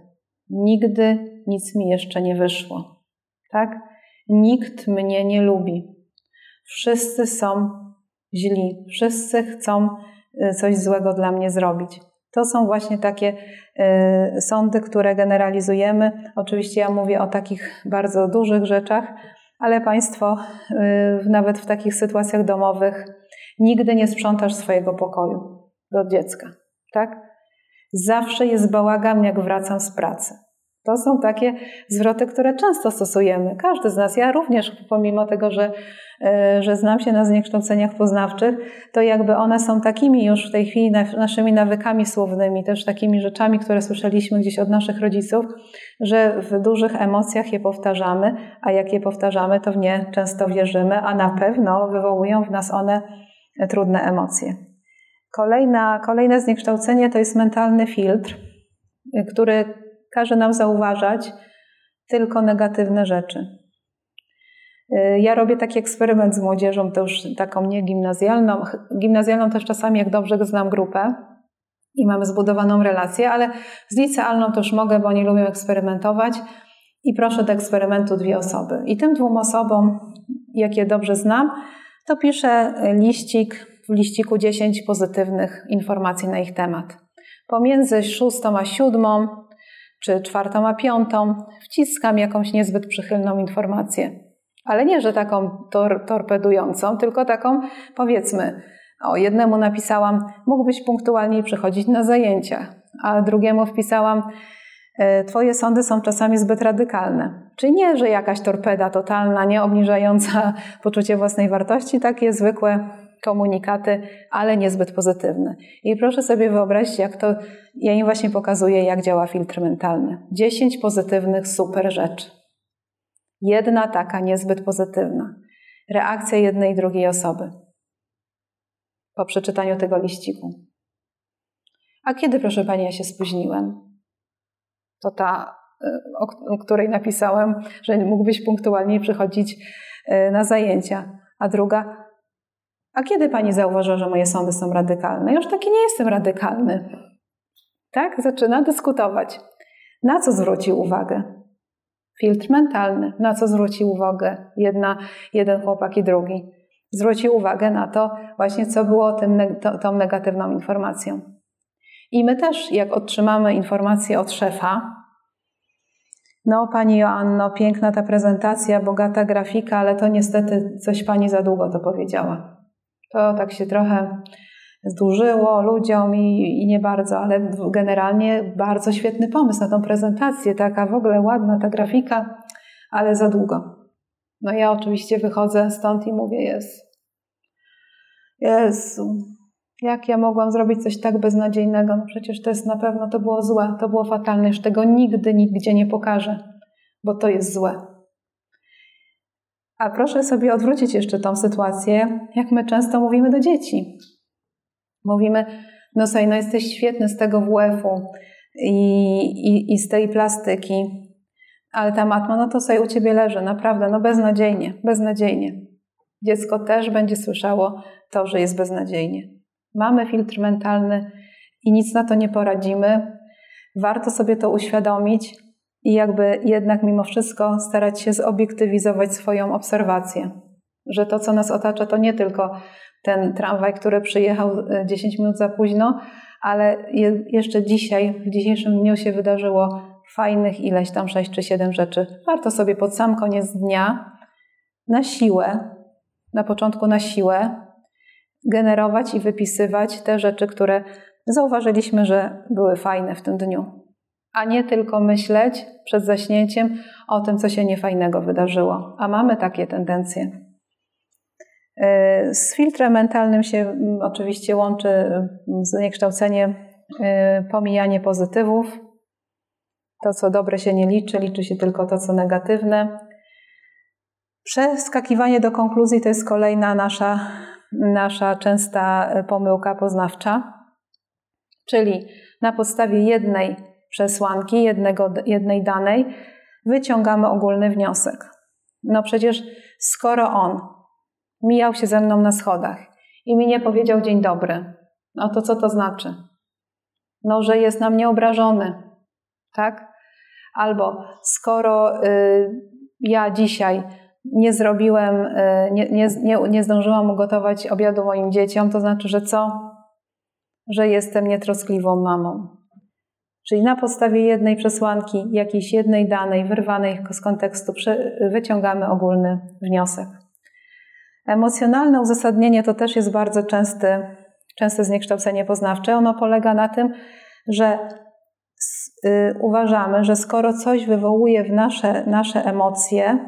Nigdy nic mi jeszcze nie wyszło. Tak? Nikt mnie nie lubi. Wszyscy są źli. Wszyscy chcą y, coś złego dla mnie zrobić. To są właśnie takie y, sądy, które generalizujemy. Oczywiście ja mówię o takich bardzo dużych rzeczach, ale Państwo y, nawet w takich sytuacjach domowych nigdy nie sprzątasz swojego pokoju do dziecka, tak? Zawsze jest bałagan, jak wracam z pracy. To są takie zwroty, które często stosujemy. Każdy z nas, ja również, pomimo tego, że, e, że znam się na zniekształceniach poznawczych, to jakby one są takimi już w tej chwili naszymi nawykami słownymi, też takimi rzeczami, które słyszeliśmy gdzieś od naszych rodziców, że w dużych emocjach je powtarzamy, a jak je powtarzamy, to w nie często wierzymy, a na pewno wywołują w nas one trudne emocje. Kolejna, kolejne zniekształcenie to jest mentalny filtr, który każe nam zauważać tylko negatywne rzeczy. Y, ja robię taki eksperyment z młodzieżą, to już taką nie gimnazjalną. Gimnazjalną też czasami, jak dobrze znam grupę i mamy zbudowaną relację, ale z licealną też mogę, bo oni lubią eksperymentować. I proszę do eksperymentu dwie osoby. I tym dwóm osobom, jakie dobrze znam, to piszę liścik, w liściku 10 pozytywnych informacji na ich temat. Pomiędzy szóstą a siódmą czy czwartą a piątą, wciskam jakąś niezbyt przychylną informację. Ale nie, że taką tor torpedującą, tylko taką powiedzmy, o jednemu napisałam, mógłbyś punktualniej przychodzić na zajęcia, a drugiemu wpisałam, e, Twoje sądy są czasami zbyt radykalne. Czyli nie, że jakaś torpeda totalna, nie obniżająca poczucie własnej wartości, takie zwykłe komunikaty, ale niezbyt pozytywne. I proszę sobie wyobrazić, jak to, ja im właśnie pokazuję, jak działa filtr mentalny. 10 pozytywnych super rzeczy. Jedna taka niezbyt pozytywna. Reakcja jednej i drugiej osoby po przeczytaniu tego liściku. A kiedy, proszę Pani, ja się spóźniłem? To ta, y, o, której napisałem, że mógłbyś punktualnie przychodzić y, na zajęcia. A druga, a kiedy pani zauważyła, że moje sądy są radykalne? Już taki nie jestem radykalny. Tak? Zaczyna dyskutować. Na co zwrócił uwagę? Filtr mentalny. Na co zwrócił uwagę jedna, jeden chłopak i drugi? Zwrócił uwagę na to właśnie, co było tym, tą negatywną informacją. I my też, jak otrzymamy informację od szefa, no, pani Joanno, piękna ta prezentacja, bogata grafika, ale to niestety coś pani za długo to powiedziała. To tak się trochę zdłużyło ludziom i, i, nie bardzo, ale generalnie bardzo świetny pomysł na tą prezentację. Taka w ogóle ładna ta grafika, ale za długo. No ja oczywiście wychodzę stąd i mówię, jest. Jezu, Jak ja mogłam zrobić coś tak beznadziejnego? No przecież to jest na pewno, to było złe, to było fatalne, już tego nigdy, nigdzie nie pokażę, bo to jest złe. A proszę sobie odwrócić jeszcze tą sytuację, jak my często mówimy do dzieci. Mówimy, no słuchaj, no jesteś świetny z tego WF-u i, i, i z tej plastyki, ale ta matma, no to sobie u ciebie leży, naprawdę, no beznadziejnie, beznadziejnie. Dziecko też będzie słyszało to, że jest beznadziejnie. Mamy filtr mentalny i nic na to nie poradzimy. Warto sobie to uświadomić i jakby jednak mimo wszystko starać się zobiektywizować swoją obserwację. Że to, co nas otacza, to nie tylko ten tramwaj, który przyjechał 10 e, minut za późno, ale jeszcze dzisiaj, w dzisiejszym dniu się wydarzyło fajnych ileś tam 6 czy 7 rzeczy. Warto sobie pod sam koniec dnia na siłę, na początku na siłę, generować i wypisywać te rzeczy, które zauważyliśmy, że były fajne w tym dniu. A nie tylko myśleć przed zaśnięciem o tym, co się niefajnego wydarzyło. A mamy takie tendencje. E, z filtrem mentalnym się mm, oczywiście łączy mm, zniekształcenie, e, pomijanie pozytywów. To, co dobre się nie liczy, liczy się tylko to, co negatywne. Przeskakiwanie do konkluzji to jest kolejna nasza, nasza częsta e, pomyłka poznawcza, czyli na podstawie jednej przesłanki, jednego, jednej danej, wyciągamy ogólny wniosek. No przecież skoro on mijał się ze mną na schodach i mi nie powiedział dzień dobry, no to co to znaczy? No, że jest na mnie obrażony, tak? Albo skoro y, ja dzisiaj nie zrobiłem, y, nie, nie, nie, nie zdążyłam ugotować obiadu moim dzieciom, to znaczy, że co? Że jestem nietroskliwą mamą. Czyli na podstawie jednej przesłanki, jakiejś jednej danej, wyrwanej z kontekstu, wyciągamy ogólny wniosek. Emocjonalne uzasadnienie to też jest bardzo częsty, częste zniekształcenie poznawcze. Ono polega na tym, że y, uważamy, że skoro coś wywołuje w nasze, nasze emocje,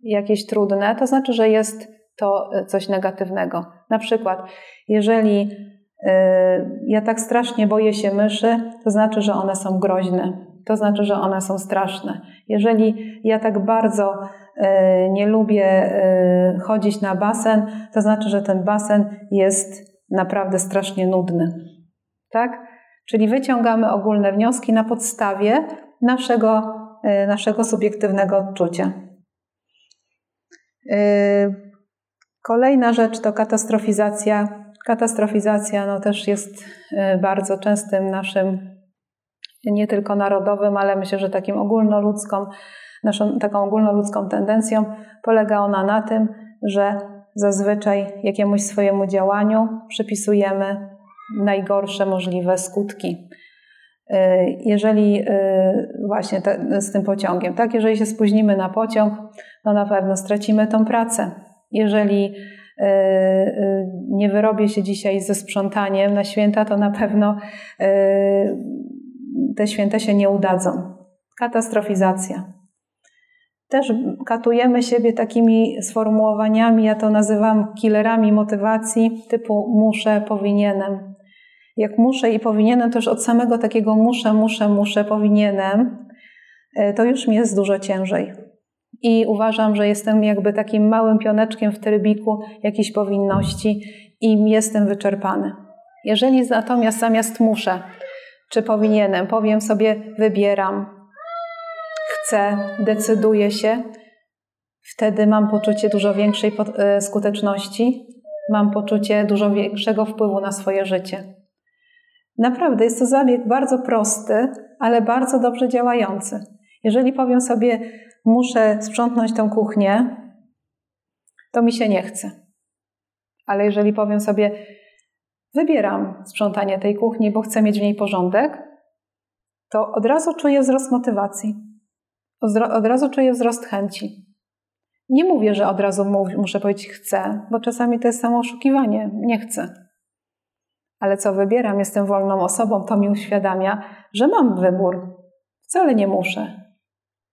jakieś trudne, to znaczy, że jest to y, coś negatywnego. Na przykład, jeżeli ja tak strasznie boję się myszy, to znaczy, że one są groźne, to znaczy, że one są straszne. Jeżeli ja tak bardzo y, nie lubię chodzić na basen, to znaczy, że ten basen jest naprawdę strasznie nudny. Tak? Czyli wyciągamy ogólne wnioski na podstawie naszego, naszego subiektywnego odczucia. Y, kolejna rzecz to katastrofizacja. Katastrofizacja no, też jest y, bardzo częstym naszym, nie tylko narodowym, ale myślę, że takim ogólnoludzką, naszą taką ogólnoludzką tendencją. Polega ona na tym, że zazwyczaj jakiemuś swojemu działaniu przypisujemy najgorsze możliwe skutki. Y, jeżeli y, właśnie te, z tym pociągiem, tak, jeżeli się spóźnimy na pociąg, no na pewno stracimy tą pracę. Jeżeli nie wyrobię się dzisiaj ze sprzątaniem na święta, to na pewno te święta się nie udadzą. Katastrofizacja. Też katujemy siebie takimi sformułowaniami, ja to nazywam killerami motywacji, typu muszę, powinienem jak muszę i powinienem, też od samego takiego muszę, muszę, muszę, powinienem, e, to już mi jest dużo ciężej. I uważam, że jestem jakby takim małym pioneczkiem w trybiku jakiejś powinności i jestem wyczerpany. Jeżeli natomiast zamiast muszę, czy powinienem, powiem sobie wybieram, chcę, decyduję się, wtedy mam poczucie dużo większej e, skuteczności, mam poczucie dużo większego wpływu na swoje życie. Naprawdę jest to zabieg bardzo prosty, ale bardzo dobrze działający. Jeżeli powiem sobie, muszę sprzątnąć tę kuchnię, to mi się nie chce. Ale jeżeli powiem sobie, wybieram sprzątanie tej kuchni, bo chcę mieć w niej porządek, to od razu czuję wzrost motywacji. Od razu czuję wzrost chęci. Nie mówię, że od razu muszę powiedzieć chcę, bo czasami to jest samo oszukiwanie. Nie chcę ale co wybieram, jestem wolną osobą, to mi uświadamia, że mam wybór. Wcale nie muszę.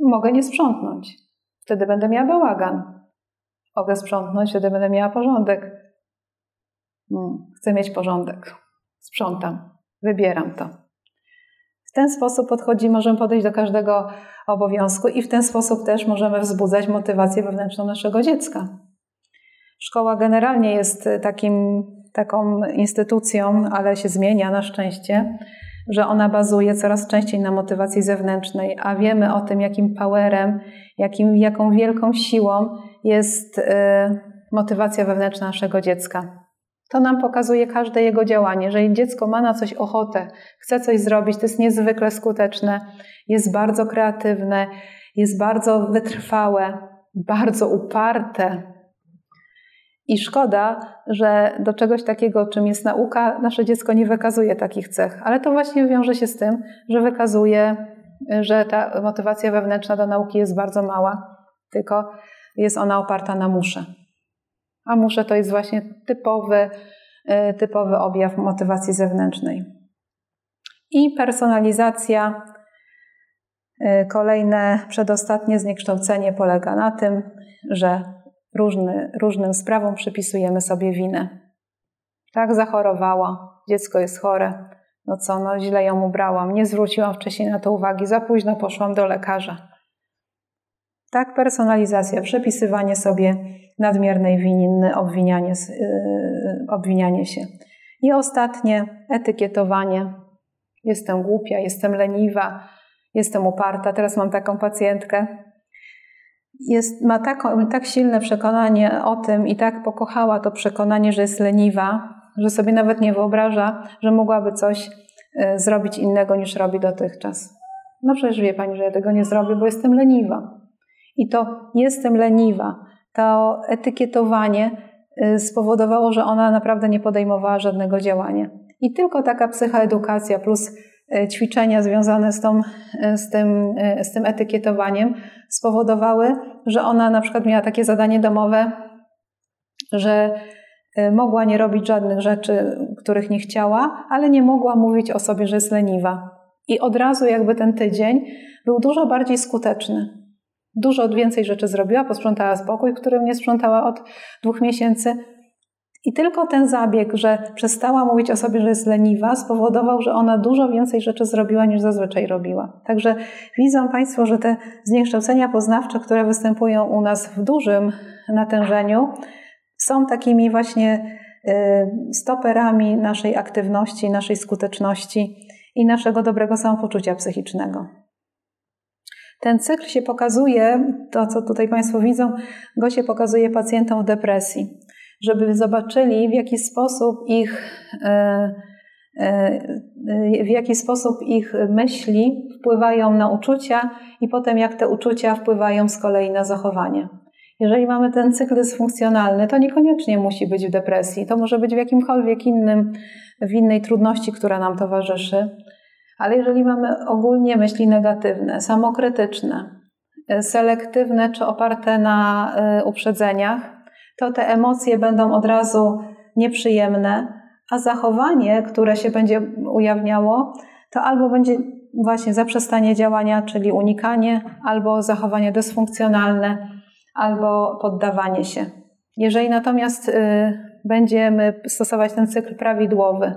Mogę nie sprzątnąć. Wtedy będę miała bałagan. Mogę sprzątnąć, wtedy będę miała porządek. Hmm, chcę mieć porządek, sprzątam, wybieram to. W ten sposób podchodzi, możemy podejść do każdego obowiązku i w ten sposób też możemy wzbudzać motywację wewnętrzną naszego dziecka. Szkoła generalnie jest takim, taką instytucją, ale się zmienia na szczęście, że ona bazuje coraz częściej na motywacji zewnętrznej, a wiemy o tym, jakim powerem, jakim, jaką wielką siłą jest y, motywacja wewnętrzna naszego dziecka. To nam pokazuje każde jego działanie. Jeżeli dziecko ma na coś ochotę, chce coś zrobić, to jest niezwykle skuteczne, jest bardzo kreatywne, jest bardzo wytrwałe, bardzo uparte. I szkoda, że do czegoś takiego, czym jest nauka, nasze dziecko nie wykazuje takich cech. Ale to właśnie wiąże się z tym, że wykazuje, że ta motywacja wewnętrzna do nauki jest bardzo mała, tylko jest ona oparta na muszę. A muszę to jest właśnie typowy, e, typowy objaw motywacji zewnętrznej. I personalizacja. E, kolejne, przedostatnie zniekształcenie polega na tym, że różny, różnym sprawom przypisujemy sobie winę. Tak zachorowała, dziecko jest chore, no co, no źle ją ubrałam, nie zwróciłam wcześniej na to uwagi, za późno poszłam do lekarza. Tak, personalizacja, przepisywanie sobie nadmiernej wininy, obwinianie, yy, obwinianie się. I ostatnie, etykietowanie. Jestem głupia, jestem leniwa, jestem uparta. Teraz mam taką pacjentkę. Jest, ma taką, tak silne przekonanie o tym i tak pokochała to przekonanie, że jest leniwa, że sobie nawet nie wyobraża, że mogłaby coś yy, zrobić innego niż robi dotychczas. No przecież wie pani, że ja tego nie zrobię, bo jestem leniwa. I to jestem leniwa, to etykietowanie y, spowodowało, że ona naprawdę nie podejmowała żadnego działania. I tylko taka psychoedukacja plus y, ćwiczenia związane z, tą, z, tym, z tym etykietowaniem spowodowały, że ona na przykład miała takie zadanie domowe, że mogła nie robić żadnych rzeczy, których nie chciała, ale nie mogła mówić o sobie, że jest leniwa. I od razu jakby ten tydzień był dużo bardziej skuteczny. Dużo więcej rzeczy zrobiła, posprzątała spokój, którym nie sprzątała od dwóch miesięcy. I tylko ten zabieg, że przestała mówić o sobie, że jest leniwa, spowodował, że ona dużo więcej rzeczy zrobiła niż zazwyczaj robiła. Także widzą Państwo, że te zniekształcenia poznawcze, które występują u nas w dużym natężeniu, są takimi właśnie y, stoperami naszej aktywności, naszej skuteczności i naszego dobrego samopoczucia psychicznego. Ten cykl się pokazuje, to co tutaj Państwo widzą, go się pokazuje pacjentom w depresji, żeby zobaczyli w jaki sposób ich, e, e, w jaki sposób ich myśli wpływają na uczucia i potem jak te uczucia wpływają z kolei na zachowanie. Jeżeli mamy ten cykl dysfunkcjonalny, to niekoniecznie musi być w depresji, to może być w jakimkolwiek innym, w innej trudności, która nam towarzyszy. Ale jeżeli mamy ogólnie myśli negatywne, samokrytyczne, e, selektywne czy oparte na e, uprzedzeniach, to te emocje będą od razu nieprzyjemne, a zachowanie, które się będzie ujawniało, to albo będzie właśnie zaprzestanie działania, czyli unikanie, albo zachowanie dysfunkcjonalne, albo poddawanie się. Jeżeli natomiast y, będziemy stosować ten cykl prawidłowy,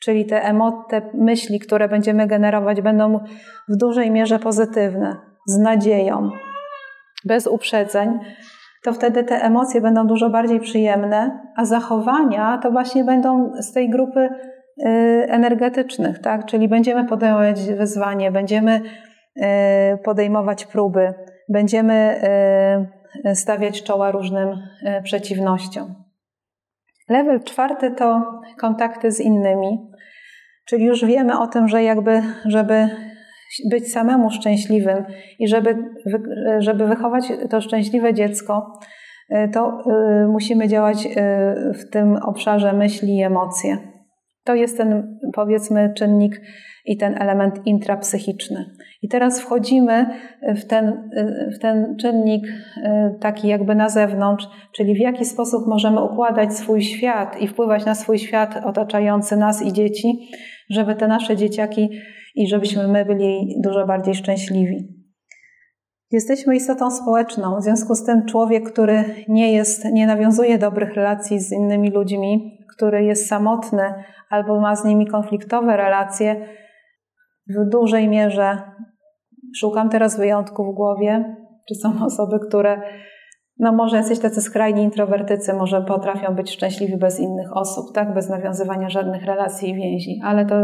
czyli te, emo- te myśli, które będziemy generować, będą w dużej mierze pozytywne, z nadzieją, bez uprzedzeń, to wtedy te emocje będą dużo bardziej przyjemne, a zachowania to właśnie będą z tej grupy y, energetycznych, tak? Czyli będziemy podejmować wyzwanie, będziemy y, podejmować próby, będziemy y, stawiać czoła różnym przeciwnościom. Level czwarty to kontakty z innymi. Czyli już wiemy o tym, że jakby, żeby być samemu szczęśliwym i żeby, żeby wychować to szczęśliwe dziecko, y, to y, musimy działać y, w tym obszarze myśli i emocje. To jest ten, powiedzmy, czynnik i ten element intrapsychiczny. I teraz wchodzimy w ten, w ten czynnik taki jakby na zewnątrz, czyli w jaki sposób możemy układać swój świat i wpływać na swój świat otaczający nas i dzieci, żeby te nasze dzieciaki i żebyśmy my byli dużo bardziej szczęśliwi. Jesteśmy istotą społeczną, w związku z tym człowiek, który nie jest, nie nawiązuje dobrych relacji z innymi ludźmi, który jest samotny albo ma z nimi konfliktowe relacje, w dużej mierze szukam teraz wyjątków w głowie, czy są osoby, które no może jacyś tacy skrajni introwertycy może potrafią być szczęśliwi bez innych osób, tak? Bez nawiązywania żadnych relacji i więzi, ale to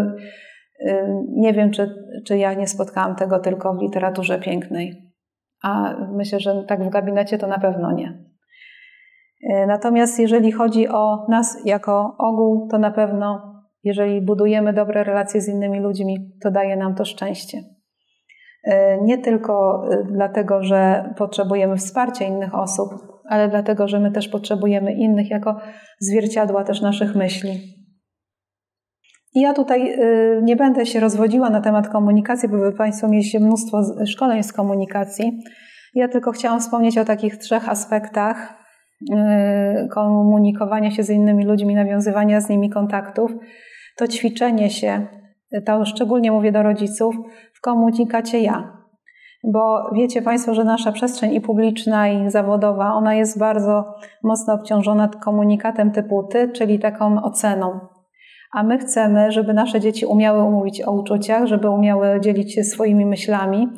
nie wiem, czy, czy ja nie spotkałam tego tylko w literaturze pięknej. A myślę, że tak w gabinecie to na pewno nie. Y, natomiast jeżeli chodzi o nas jako ogół, to na pewno, jeżeli budujemy dobre relacje z innymi ludźmi, to daje nam to szczęście. E, nie tylko e, dlatego, że potrzebujemy wsparcia innych osób, ale dlatego, że my też potrzebujemy innych jako zwierciadła też naszych myśli. I ja tutaj e, nie będę się rozwodziła na temat komunikacji, bo Wy Państwo mieliście mnóstwo szkoleń z komunikacji. Ja tylko chciałam wspomnieć o takich trzech aspektach komunikowania się z innymi ludźmi, nawiązywania z nimi kontaktów. To ćwiczenie się, to szczególnie mówię do rodziców, w komunikacie ja. Bo wiecie Państwo, że nasza przestrzeń i publiczna, i zawodowa, ona jest bardzo mocno obciążona komunikatem typu ty, czyli taką oceną. A my chcemy, żeby nasze dzieci umiały mówić o uczuciach, żeby umiały dzielić się swoimi myślami.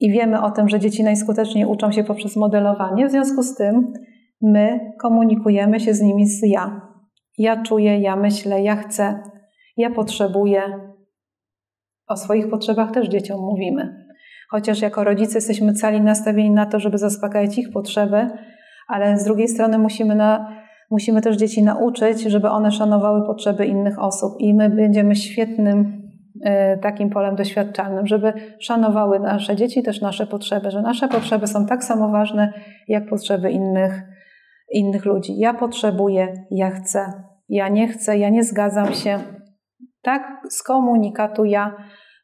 I wiemy o tym, że dzieci najskuteczniej uczą się poprzez modelowanie. W związku z tym my komunikujemy się z nimi z ja. Ja czuję, ja myślę, ja chcę, ja potrzebuję, o swoich potrzebach też dzieciom mówimy. Chociaż jako rodzice jesteśmy cali nastawieni na to, żeby zaspokajać ich potrzeby, ale z drugiej strony musimy, na, musimy też dzieci nauczyć, żeby one szanowały potrzeby innych osób i my będziemy świetnym y, takim polem doświadczalnym, żeby szanowały nasze dzieci też nasze potrzeby, że nasze potrzeby są tak samo ważne jak potrzeby innych, innych ludzi. Ja potrzebuję, ja chcę, ja nie chcę, ja nie zgadzam się. Tak z komunikatu ja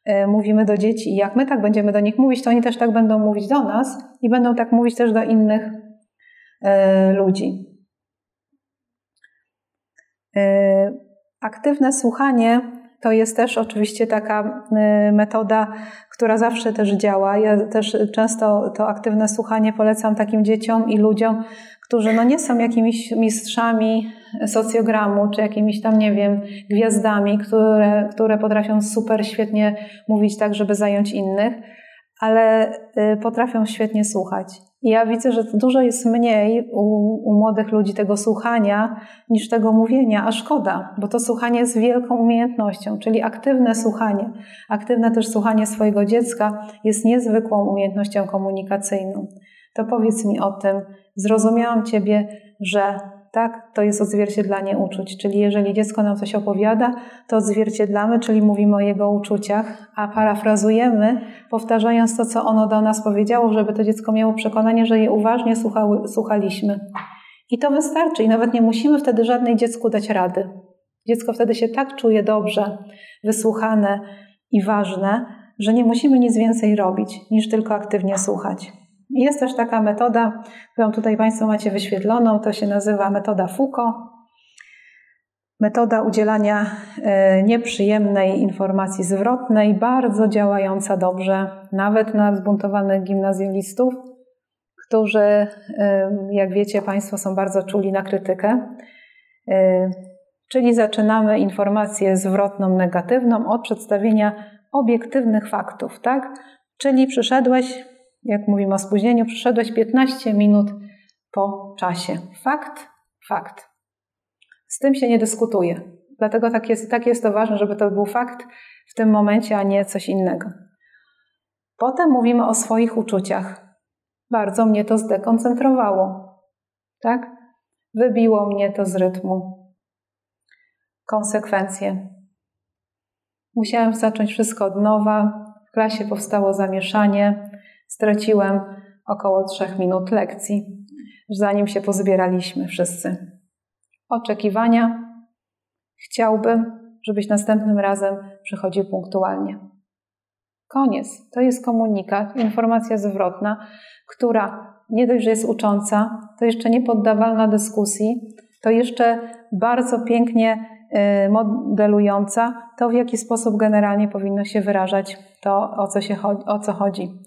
E, mówimy do dzieci i jak my tak będziemy do nich mówić, to oni też tak będą mówić do nas i będą tak mówić też do innych e, ludzi. E, aktywne słuchanie to jest też oczywiście taka metoda, która zawsze też działa. Ja też często to aktywne słuchanie polecam takim dzieciom i ludziom, którzy no nie są jakimiś mistrzami socjogramu, czy jakimiś tam, nie wiem, gwiazdami, które, które potrafią super świetnie mówić tak, żeby zająć innych, ale y, potrafią świetnie słuchać. Ja widzę, że dużo jest mniej u, u, młodych ludzi tego słuchania niż tego mówienia, a szkoda, bo to słuchanie jest wielką umiejętnością, czyli aktywne słuchanie. Aktywne też słuchanie swojego dziecka jest niezwykłą umiejętnością komunikacyjną. To powiedz mi o tym, zrozumiałam Ciebie, że tak, to jest odzwierciedlanie uczuć. Czyli jeżeli dziecko nam coś opowiada, to odzwierciedlamy, czyli mówimy o jego uczuciach, a parafrazujemy, powtarzając to, co ono do nas powiedziało, żeby to dziecko miało przekonanie, że je uważnie słuchały, słuchaliśmy. I to wystarczy, i nawet nie musimy wtedy żadnej dziecku dać rady. Dziecko wtedy się tak czuje dobrze, wysłuchane i ważne, że nie musimy nic więcej robić, niż tylko aktywnie słuchać. Jest też taka metoda, którą tutaj Państwo macie wyświetloną, to się nazywa metoda Foucault. Metoda udzielania e, nieprzyjemnej informacji zwrotnej, bardzo działająca dobrze, nawet na zbuntowanych gimnazjalistów, którzy, e, jak wiecie Państwo, są bardzo czuli na krytykę. E, czyli zaczynamy informację zwrotną negatywną od przedstawienia obiektywnych faktów, tak? Czyli przyszedłeś, jak mówimy o spóźnieniu, przyszedłeś 15 minut po czasie. Fakt, fakt. Z tym się nie dyskutuje. Dlatego tak jest, tak jest to ważne, żeby to był fakt w tym momencie, a nie coś innego. Potem mówimy o swoich uczuciach. Bardzo mnie to zdekoncentrowało. Tak? Wybiło mnie to z rytmu. Konsekwencje. Musiałem zacząć wszystko od nowa. W klasie powstało zamieszanie. Straciłem około trzech minut lekcji, zanim się pozbieraliśmy wszyscy. Oczekiwania. Chciałbym, żebyś następnym razem przychodził punktualnie. Koniec. To jest komunikat, informacja zwrotna, która nie dość, że jest ucząca, to jeszcze niepodawalna dyskusji, to jeszcze bardzo pięknie y, modelująca to, w jaki sposób generalnie powinno się wyrażać to, o co, się chodzi, o co chodzi.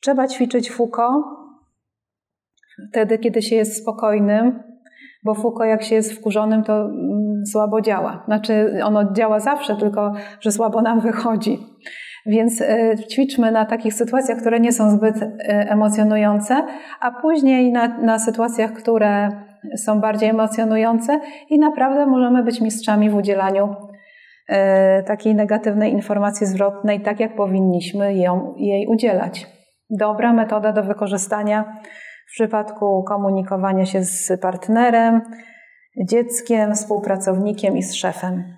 Trzeba ćwiczyć Foucault wtedy, kiedy się jest spokojnym, Bo fuko, jak się jest wkurzonym, to mm, słabo działa. Znaczy, ono działa zawsze, tylko że słabo nam wychodzi. Więc e, ćwiczmy na takich sytuacjach, które nie są zbyt e, emocjonujące, a później na, na sytuacjach, które są bardziej emocjonujące i naprawdę możemy być mistrzami w udzielaniu e, takiej negatywnej informacji zwrotnej, tak jak powinniśmy ją, jej udzielać. Dobra metoda do wykorzystania w przypadku komunikowania się z partnerem, dzieckiem, współpracownikiem i z szefem.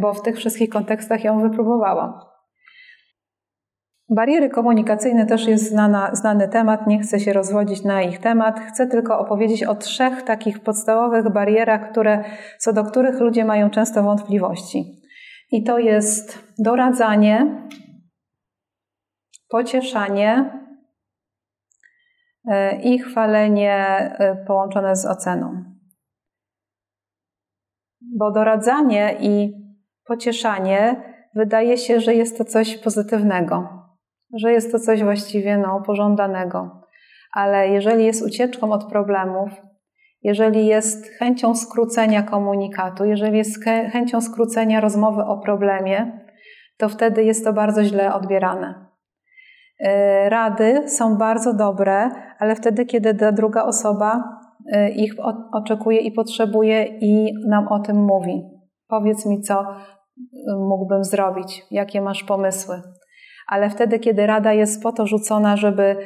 Bo w tych wszystkich kontekstach ją wypróbowałam. Bariery komunikacyjne też jest znana, znany temat, nie chcę się rozwodzić na ich temat. Chcę tylko opowiedzieć o trzech takich podstawowych barierach, które, co do których ludzie mają często wątpliwości. I to jest doradzanie, pocieszanie e, i chwalenie e, połączone z oceną. Bo doradzanie i pocieszanie wydaje się, że jest to coś pozytywnego, że jest to coś właściwie no, pożądanego. Ale jeżeli jest ucieczką od problemów, jeżeli jest chęcią skrócenia komunikatu, jeżeli jest chęcią skrócenia rozmowy o problemie, to wtedy jest to bardzo źle odbierane. E, rady są bardzo dobre, ale wtedy, kiedy ta druga osoba e, ich oczekuje i potrzebuje i nam o tym mówi. Powiedz mi, co mógłbym zrobić, jakie masz pomysły. Ale wtedy, kiedy rada jest po to rzucona, żeby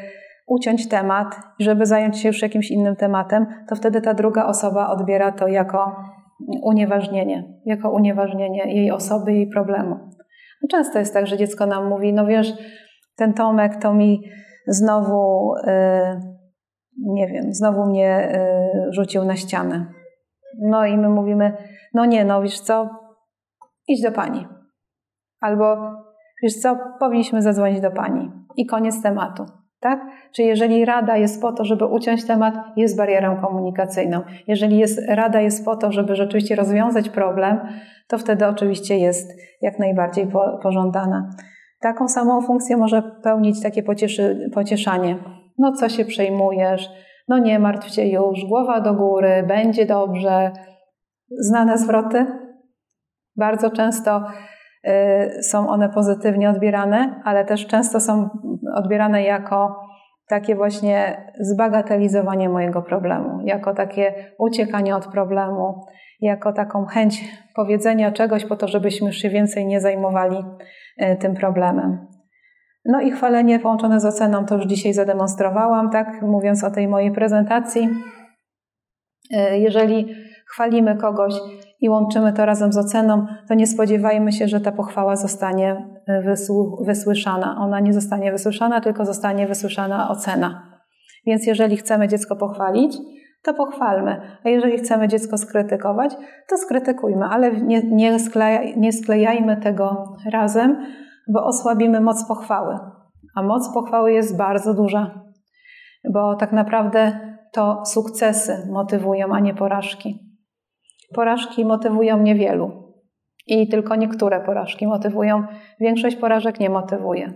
uciąć temat, żeby zająć się już jakimś innym tematem, to wtedy ta druga osoba odbiera to jako unieważnienie, jako unieważnienie jej osoby, jej problemu. No często jest tak, że dziecko nam mówi, no wiesz, ten Tomek to mi znowu, yy, nie wiem, znowu mnie yy, rzucił na ścianę. No i my mówimy, no nie, no wiesz co, idź do pani. Albo wiesz co, powinniśmy zadzwonić do pani. I koniec tematu. Tak? Czy jeżeli rada jest po to, żeby uciąć temat, jest barierą komunikacyjną. Jeżeli jest, rada jest po to, żeby rzeczywiście rozwiązać problem, to wtedy oczywiście jest jak najbardziej po, pożądana. Taką samą funkcję może pełnić takie pocieszy, pocieszanie. No co się przejmujesz? No nie martw się już, głowa do góry, będzie dobrze. Znane zwroty? Bardzo często y, są one pozytywnie odbierane, ale też często są odbierane jako takie właśnie zbagatelizowanie mojego problemu, jako takie uciekanie od problemu, jako taką chęć powiedzenia czegoś po to, żebyśmy już się więcej nie zajmowali tym problemem. No i chwalenie połączone z oceną to już dzisiaj zademonstrowałam, tak, mówiąc o tej mojej prezentacji. Y, jeżeli chwalimy kogoś i łączymy to razem z oceną, to nie spodziewajmy się, że ta pochwała zostanie e, wysłyszana. Ona nie zostanie wysłyszana, tylko zostanie wysłyszana ocena. Więc jeżeli chcemy dziecko pochwalić, to pochwalmy. A jeżeli chcemy dziecko skrytykować, to skrytykujmy, ale nie, nie, nie sklejajmy tego razem, bo osłabimy moc pochwały. A moc pochwały jest bardzo duża, bo tak naprawdę to sukcesy motywują, a nie porażki. Porażki motywują niewielu i tylko niektóre porażki motywują, większość porażek nie motywuje.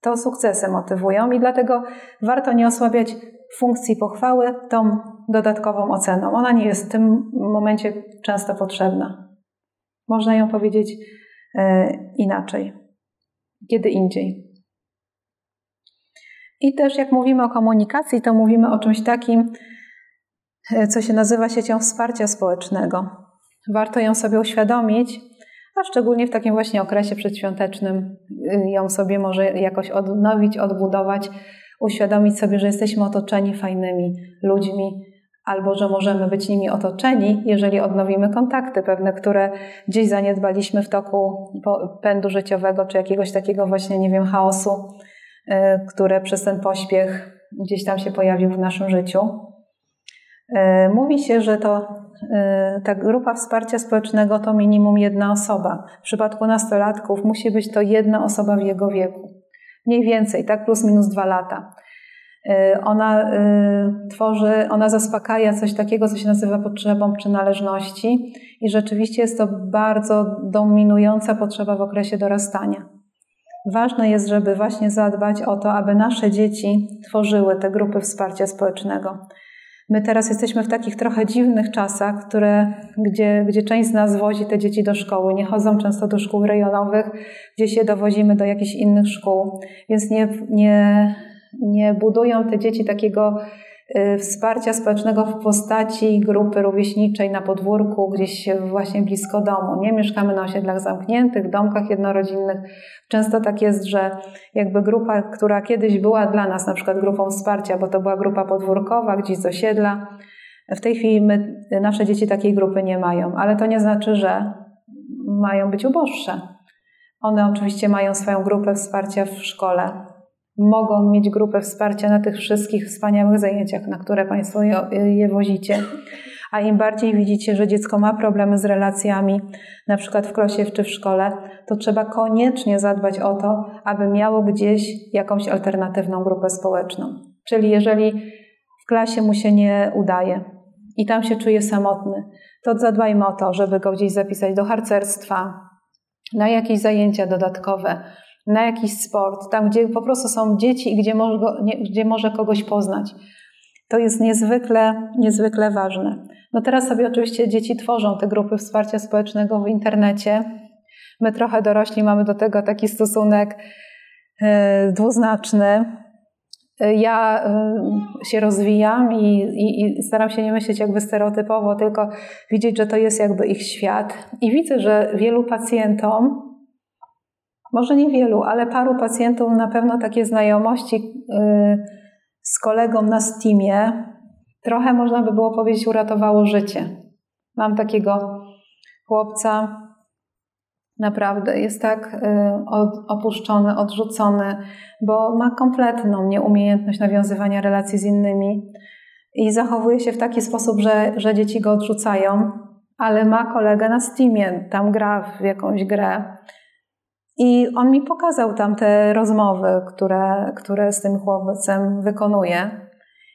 To sukcesy motywują i dlatego warto nie osłabiać funkcji pochwały tą dodatkową oceną. Ona nie jest w tym momencie często potrzebna. Można ją powiedzieć e, inaczej, kiedy indziej. I też jak mówimy o komunikacji, to mówimy o czymś takim, E, co się nazywa siecią wsparcia społecznego. Warto ją sobie uświadomić, a szczególnie w takim właśnie okresie przedświątecznym y, ją sobie może jakoś odnowić, odbudować, uświadomić sobie, że jesteśmy otoczeni fajnymi ludźmi, albo że możemy być nimi otoczeni, jeżeli odnowimy kontakty pewne, które gdzieś zaniedbaliśmy w toku pędu życiowego, czy jakiegoś takiego właśnie, nie wiem, chaosu, y, które przez ten pośpiech gdzieś tam się pojawił w naszym życiu. E, mówi się, że to e, ta grupa wsparcia społecznego to minimum jedna osoba. W przypadku nastolatków musi być to jedna osoba w jego wieku. Mniej więcej, tak plus minus dwa lata. E, ona tworzy, ona zaspokaja coś takiego, co się nazywa potrzebą przynależności i rzeczywiście jest to bardzo dominująca potrzeba w okresie dorastania. Ważne jest, żeby właśnie zadbać o to, aby nasze dzieci tworzyły te grupy wsparcia społecznego My teraz jesteśmy w takich trochę dziwnych czasach, które, gdzie, gdzie część z nas wozi te dzieci do szkoły. Nie chodzą często do szkół rejonowych, gdzie się dowozimy do jakichś innych szkół, więc nie, nie, nie budują te dzieci takiego Y, wsparcia społecznego w postaci grupy rówieśniczej na podwórku, gdzieś właśnie blisko domu. Nie mieszkamy na osiedlach zamkniętych, domkach jednorodzinnych. Często tak jest, że jakby grupa, która kiedyś była dla nas na przykład grupą wsparcia, bo to była grupa podwórkowa, gdzieś z osiedla, w tej chwili my, nasze dzieci takiej grupy nie mają, ale to nie znaczy, że mają być uboższe. One oczywiście mają swoją grupę wsparcia w szkole, mogą mieć grupę wsparcia na tych wszystkich wspaniałych zajęciach, na które Państwo je, je wozicie. A im bardziej widzicie, że dziecko ma problemy z relacjami, na przykład w klasie czy w szkole, to trzeba koniecznie zadbać o to, aby miało gdzieś jakąś alternatywną grupę społeczną. Czyli jeżeli w klasie mu się nie udaje i tam się czuje samotny, to zadbajmy o to, żeby go gdzieś zapisać do harcerstwa, na jakieś zajęcia dodatkowe, na jakiś sport, tam gdzie po prostu są dzieci i gdzie może, gdzie może kogoś poznać. To jest niezwykle, niezwykle ważne. No teraz sobie oczywiście dzieci tworzą te grupy wsparcia społecznego w internecie. My trochę dorośli mamy do tego taki stosunek yy, dwuznaczny. Ja y, się rozwijam i, i, i, staram się nie myśleć jakby stereotypowo, tylko widzieć, że to jest jakby ich świat. I widzę, że wielu pacjentom może niewielu, ale paru pacjentów na pewno takie znajomości y, z kolegą na Steamie trochę można by było powiedzieć uratowało życie. Mam takiego chłopca, naprawdę jest tak y, opuszczony, odrzucony, bo ma kompletną nieumiejętność nawiązywania relacji z innymi i zachowuje się w taki sposób, że, że dzieci go odrzucają, ale ma kolegę na Steamie, tam gra w jakąś grę i on mi pokazał tam te rozmowy, które, które z tym chłopcem wykonuje.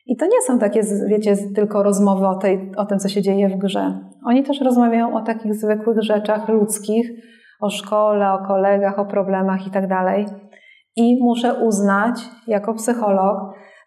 I to nie są takie, wiecie, tylko rozmowy o, tej, o tym, co się dzieje w grze. Oni też rozmawiają o takich zwykłych rzeczach ludzkich, o szkole, o kolegach, o problemach i tak dalej. I muszę uznać, jako psycholog,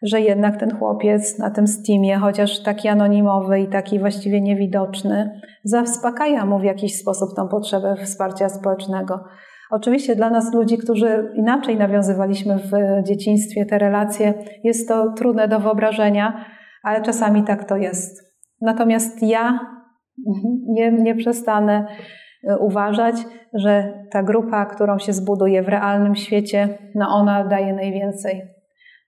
że jednak ten chłopiec na tym Steamie, chociaż taki anonimowy i taki właściwie niewidoczny, zaspokaja mu w jakiś sposób tą potrzebę wsparcia społecznego. Oczywiście dla nas, ludzi, którzy inaczej nawiązywaliśmy w dzieciństwie te relacje, jest to trudne do wyobrażenia, ale czasami tak to jest. Natomiast ja nie, nie przestanę e, uważać, że ta grupa, którą się zbuduje w realnym świecie, no ona daje najwięcej.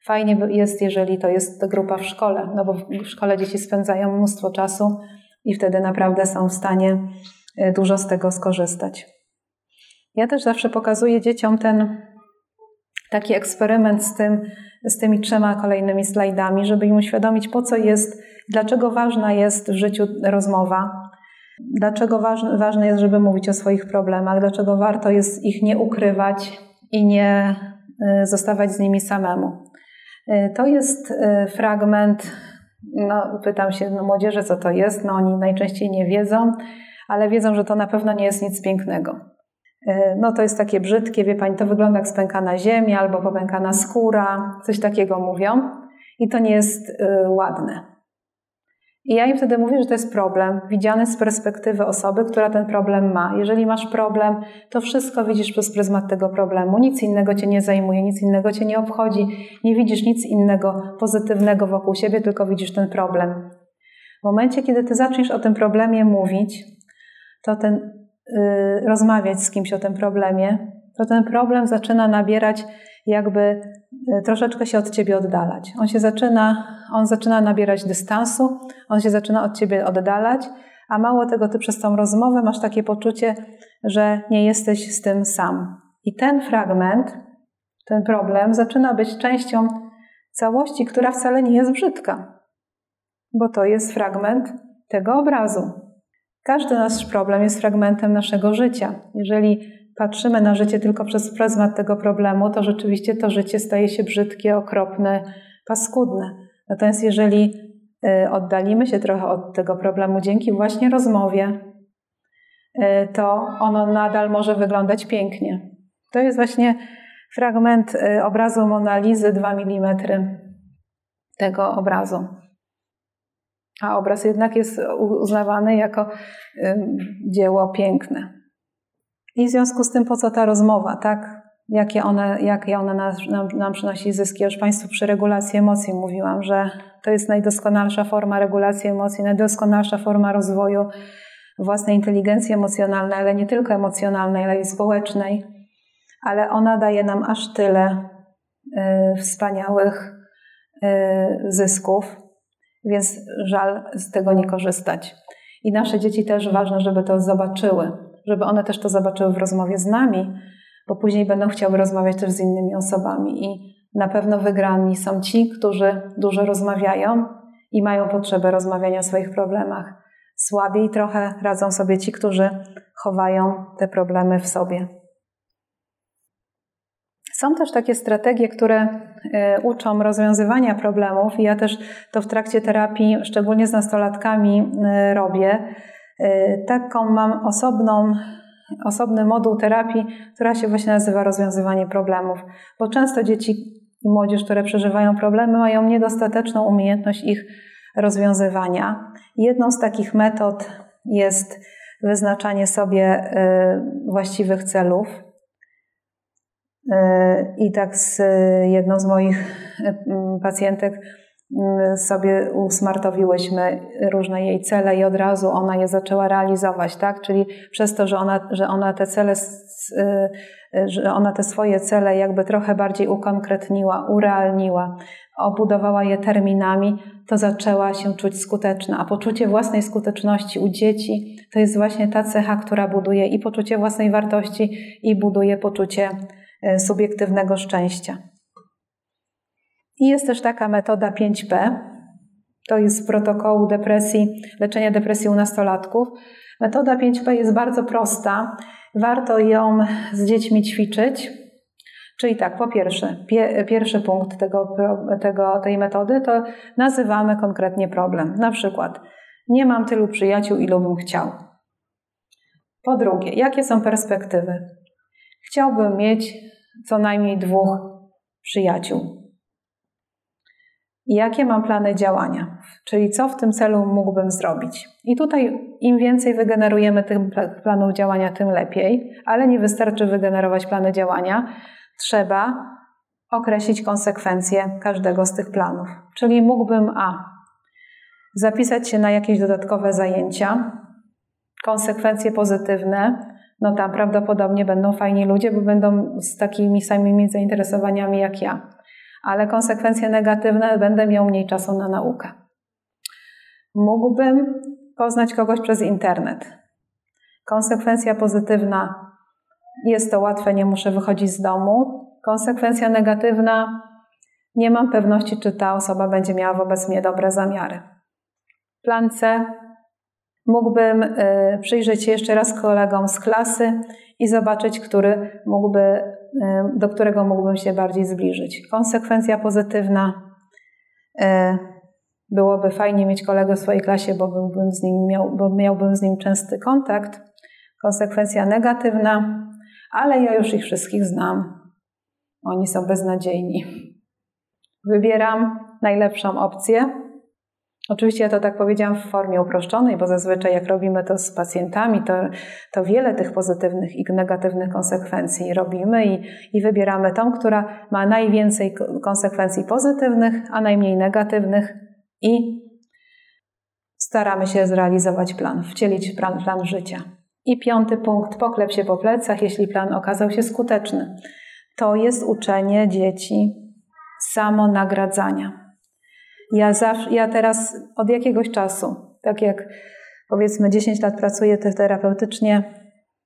Fajnie jest, jeżeli to jest grupa w szkole, no bo w szkole dzieci spędzają mnóstwo czasu i wtedy naprawdę są w stanie e, dużo z tego skorzystać. Ja też zawsze pokazuję dzieciom ten taki eksperyment z, tym, z tymi trzema kolejnymi slajdami, żeby im uświadomić, po co jest, dlaczego ważna jest w życiu rozmowa, dlaczego ważne, ważne jest, żeby mówić o swoich problemach, dlaczego warto jest ich nie ukrywać i nie y, zostawać z nimi samemu. Y, to jest y, fragment, no, pytam się no, młodzieży, co to jest. No, oni najczęściej nie wiedzą, ale wiedzą, że to na pewno nie jest nic pięknego. E, no to jest takie brzydkie, wie Pani, to wygląda jak spękana ziemia albo popękana skóra, coś takiego mówią i to nie jest y, ładne. I ja im wtedy mówię, że to jest problem, widziany z perspektywy osoby, która ten problem ma. Jeżeli masz problem, to wszystko widzisz przez pryzmat tego problemu. Nic innego cię nie zajmuje, nic innego cię nie obchodzi, nie widzisz nic innego pozytywnego wokół siebie, tylko widzisz ten problem. W momencie, kiedy ty zaczniesz o tym problemie mówić, to ten rozmawiać z kimś o tym problemie, to ten problem zaczyna nabierać jakby y, troszeczkę się od ciebie oddalać. On się zaczyna, on zaczyna nabierać dystansu, on się zaczyna od ciebie oddalać, a mało tego, ty przez tą rozmowę masz takie poczucie, że nie jesteś z tym sam. I ten fragment, ten problem zaczyna być częścią całości, która wcale nie jest brzydka, bo to jest fragment tego obrazu. Każdy nasz problem jest fragmentem naszego życia. Jeżeli patrzymy na życie tylko przez pryzmat tego problemu, to rzeczywiście to życie staje się brzydkie, okropne, paskudne. Natomiast jeżeli y, oddalimy się trochę od tego problemu dzięki właśnie rozmowie, y, to ono nadal może wyglądać pięknie. To jest właśnie fragment y, obrazu Monalizy 2 mm tego obrazu. A obraz jednak jest uznawany jako dzieło piękne. I w związku z tym, po co ta rozmowa, tak? Jakie one, jakie ona nam, nam, nam przynosi zyski? Ja już Państwu przy regulacji emocji mówiłam, że to jest najdoskonalsza forma regulacji emocji, najdoskonalsza forma rozwoju własnej inteligencji emocjonalnej, ale nie tylko emocjonalnej, ale i społecznej. Ale ona daje nam aż tyle y, wspaniałych y, zysków, więc żal z tego nie korzystać. I nasze dzieci też ważne, żeby to zobaczyły, żeby one też to zobaczyły w rozmowie z nami, bo później będą chciały rozmawiać też z innymi osobami. I na pewno wygrani są ci, którzy dużo rozmawiają i mają potrzebę rozmawiania o swoich problemach. Słabiej trochę radzą sobie ci, którzy chowają te problemy w sobie. Są też takie strategie, które e, uczą rozwiązywania problemów, i ja też to w trakcie terapii, szczególnie z nastolatkami, e, robię. E, taką mam osobną, osobny moduł terapii, która się właśnie nazywa rozwiązywanie problemów, bo często dzieci i młodzież, które przeżywają problemy, mają niedostateczną umiejętność ich rozwiązywania. Jedną z takich metod jest wyznaczanie sobie właściwych celów, I tak z jedną z moich e, pacjentek sobie usmartowiłyśmy różne jej cele i od razu ona je zaczęła realizować, tak? Czyli przez to, że ona, że ona te cele, e, że ona te swoje cele jakby trochę bardziej ukonkretniła, urealniła, obudowała je terminami, to zaczęła się czuć skuteczna. A poczucie własnej skuteczności u dzieci to jest właśnie ta cecha, która buduje i poczucie własnej wartości, i buduje poczucie E, subiektywnego szczęścia. I jest też taka metoda 5P, to jest z protokołu depresji, leczenia depresji u nastolatków. Metoda 5P jest bardzo prosta, warto ją z dziećmi ćwiczyć. Czyli tak, po pierwsze, pie, pierwszy punkt tego, tego, tej metody to nazywamy konkretnie problem. Na przykład, nie mam tylu przyjaciół, ilu bym chciał. Po drugie, jakie są perspektywy? Chciałbym mieć co najmniej dwóch przyjaciół. Jakie mam plany działania? Czyli co w tym celu mógłbym zrobić? I tutaj im więcej wygenerujemy tych planów działania, tym lepiej, ale nie wystarczy wygenerować plany działania. Trzeba określić konsekwencje każdego z tych planów. Czyli mógłbym A. Zapisać się na jakieś dodatkowe zajęcia, konsekwencje pozytywne, no tam prawdopodobnie będą fajni ludzie, bo będą z takimi samymi zainteresowaniami jak ja. Ale konsekwencje negatywne, będę miał mniej czasu na naukę. Mógłbym poznać kogoś przez internet. Konsekwencja pozytywna, jest to łatwe, nie muszę wychodzić z domu. Konsekwencja negatywna, nie mam pewności, czy ta osoba będzie miała wobec mnie dobre zamiary. Plan C, Mógłbym y, przyjrzeć się jeszcze raz kolegom z klasy i zobaczyć, który mógłby, y, do którego mógłbym się bardziej zbliżyć. Konsekwencja pozytywna y, byłoby fajnie mieć kolegę w swojej klasie, bo, byłbym z nim miał, bo miałbym z nim częsty kontakt. Konsekwencja negatywna, ale ja już ich wszystkich znam. Oni są beznadziejni. Wybieram najlepszą opcję Oczywiście ja to tak powiedziałam w formie uproszczonej, bo zazwyczaj jak robimy to z pacjentami, to, to wiele tych pozytywnych i negatywnych konsekwencji robimy i, i wybieramy tą, która ma najwięcej konsekwencji pozytywnych, a najmniej negatywnych i staramy się zrealizować plan, wcielić plan, plan życia. I piąty punkt, poklep się po plecach, jeśli plan okazał się skuteczny. To jest uczenie dzieci samonagradzania ja, zawsze, ja teraz od jakiegoś czasu, tak jak powiedzmy 10 lat pracuję terapeutycznie,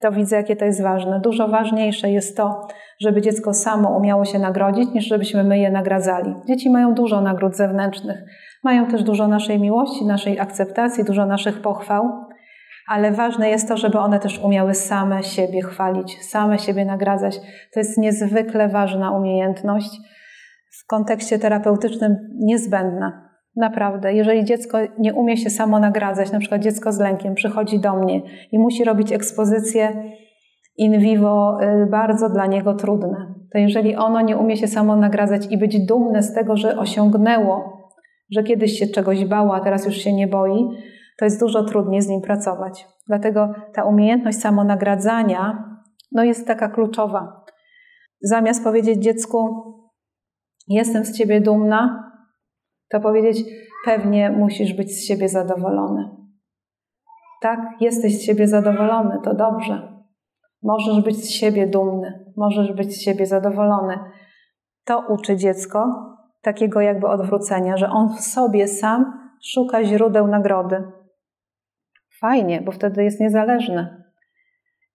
to widzę, jakie to jest ważne. Dużo ważniejsze jest to, żeby dziecko samo umiało się nagrodzić, niż żebyśmy my je nagradzali. Dzieci mają dużo nagród zewnętrznych, mają też dużo naszej miłości, naszej akceptacji, dużo naszych pochwał, ale ważne jest to, żeby one też umiały same siebie chwalić, same siebie nagradzać. To jest niezwykle ważna umiejętność w kontekście terapeutycznym niezbędna. Naprawdę, jeżeli dziecko nie umie się samo nagradzać, na przykład dziecko z lękiem przychodzi do mnie i musi robić ekspozycję in vivo y, bardzo dla niego trudne, to jeżeli ono nie umie się samo nagradzać i być dumne z tego, że osiągnęło że kiedyś się czegoś bała, a teraz już się nie boi, to jest dużo trudniej z nim pracować. Dlatego ta umiejętność samonagradzania no jest taka kluczowa. Zamiast powiedzieć dziecku, jestem z ciebie dumna, to powiedzieć, pewnie musisz być z siebie zadowolony. Tak, jesteś z siebie zadowolony, to dobrze. Możesz być z siebie dumny, możesz być z siebie zadowolony. To uczy dziecko takiego jakby odwrócenia, że on w sobie sam szuka źródeł nagrody. Fajnie, bo wtedy jest niezależny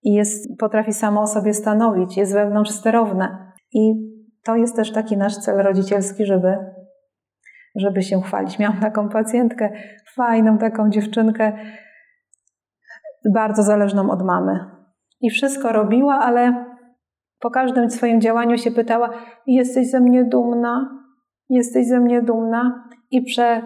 i jest, potrafi samo o sobie stanowić, jest wewnątrz sterowne. I to jest też taki nasz cel rodzicielski, żeby, żeby się chwalić. Miałam taką pacjentkę, fajną taką dziewczynkę, bardzo zależną od mamy. I wszystko robiła, ale po każdym swoim działaniu się pytała: Jesteś ze mnie dumna? Jesteś ze mnie dumna? I prze,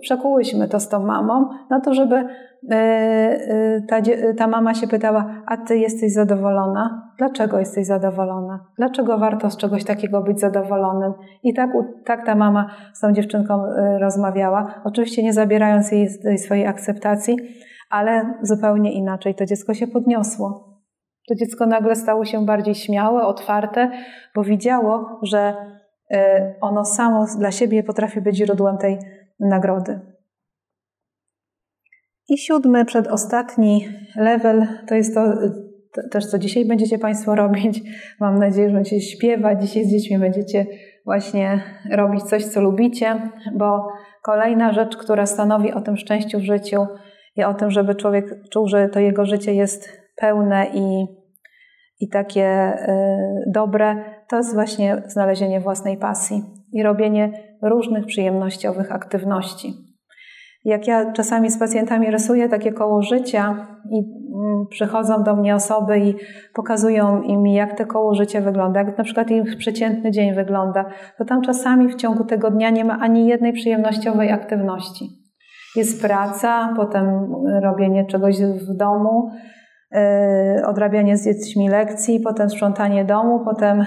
przekułyśmy to z tą mamą, na to, żeby e, e, ta, ta mama się pytała: A ty jesteś zadowolona? Dlaczego jesteś zadowolona? Dlaczego warto z czegoś takiego być zadowolonym? I tak, tak ta mama z tą dziewczynką e, rozmawiała, oczywiście nie zabierając jej swojej akceptacji, ale zupełnie inaczej. To dziecko się podniosło. To dziecko nagle stało się bardziej śmiałe, otwarte, bo widziało, że ono samo dla siebie potrafi być źródłem tej nagrody. I siódmy, przedostatni level, to jest to, to też, co dzisiaj będziecie Państwo robić. Mam nadzieję, że będziecie śpiewać. Dzisiaj z dziećmi będziecie właśnie robić coś, co lubicie, bo kolejna rzecz, która stanowi o tym szczęściu w życiu i o tym, żeby człowiek czuł, że to jego życie jest pełne i, i takie y, dobre, to jest właśnie znalezienie własnej pasji i robienie różnych przyjemnościowych aktywności. Jak ja czasami z pacjentami rysuję takie koło życia i mm, przychodzą do mnie osoby i pokazują im, jak te koło życia wygląda, jak na przykład ich przeciętny dzień wygląda, to tam czasami w ciągu tego dnia nie ma ani jednej przyjemnościowej aktywności. Jest praca, potem robienie czegoś w domu, yy, odrabianie z dziećmi lekcji, potem sprzątanie domu, potem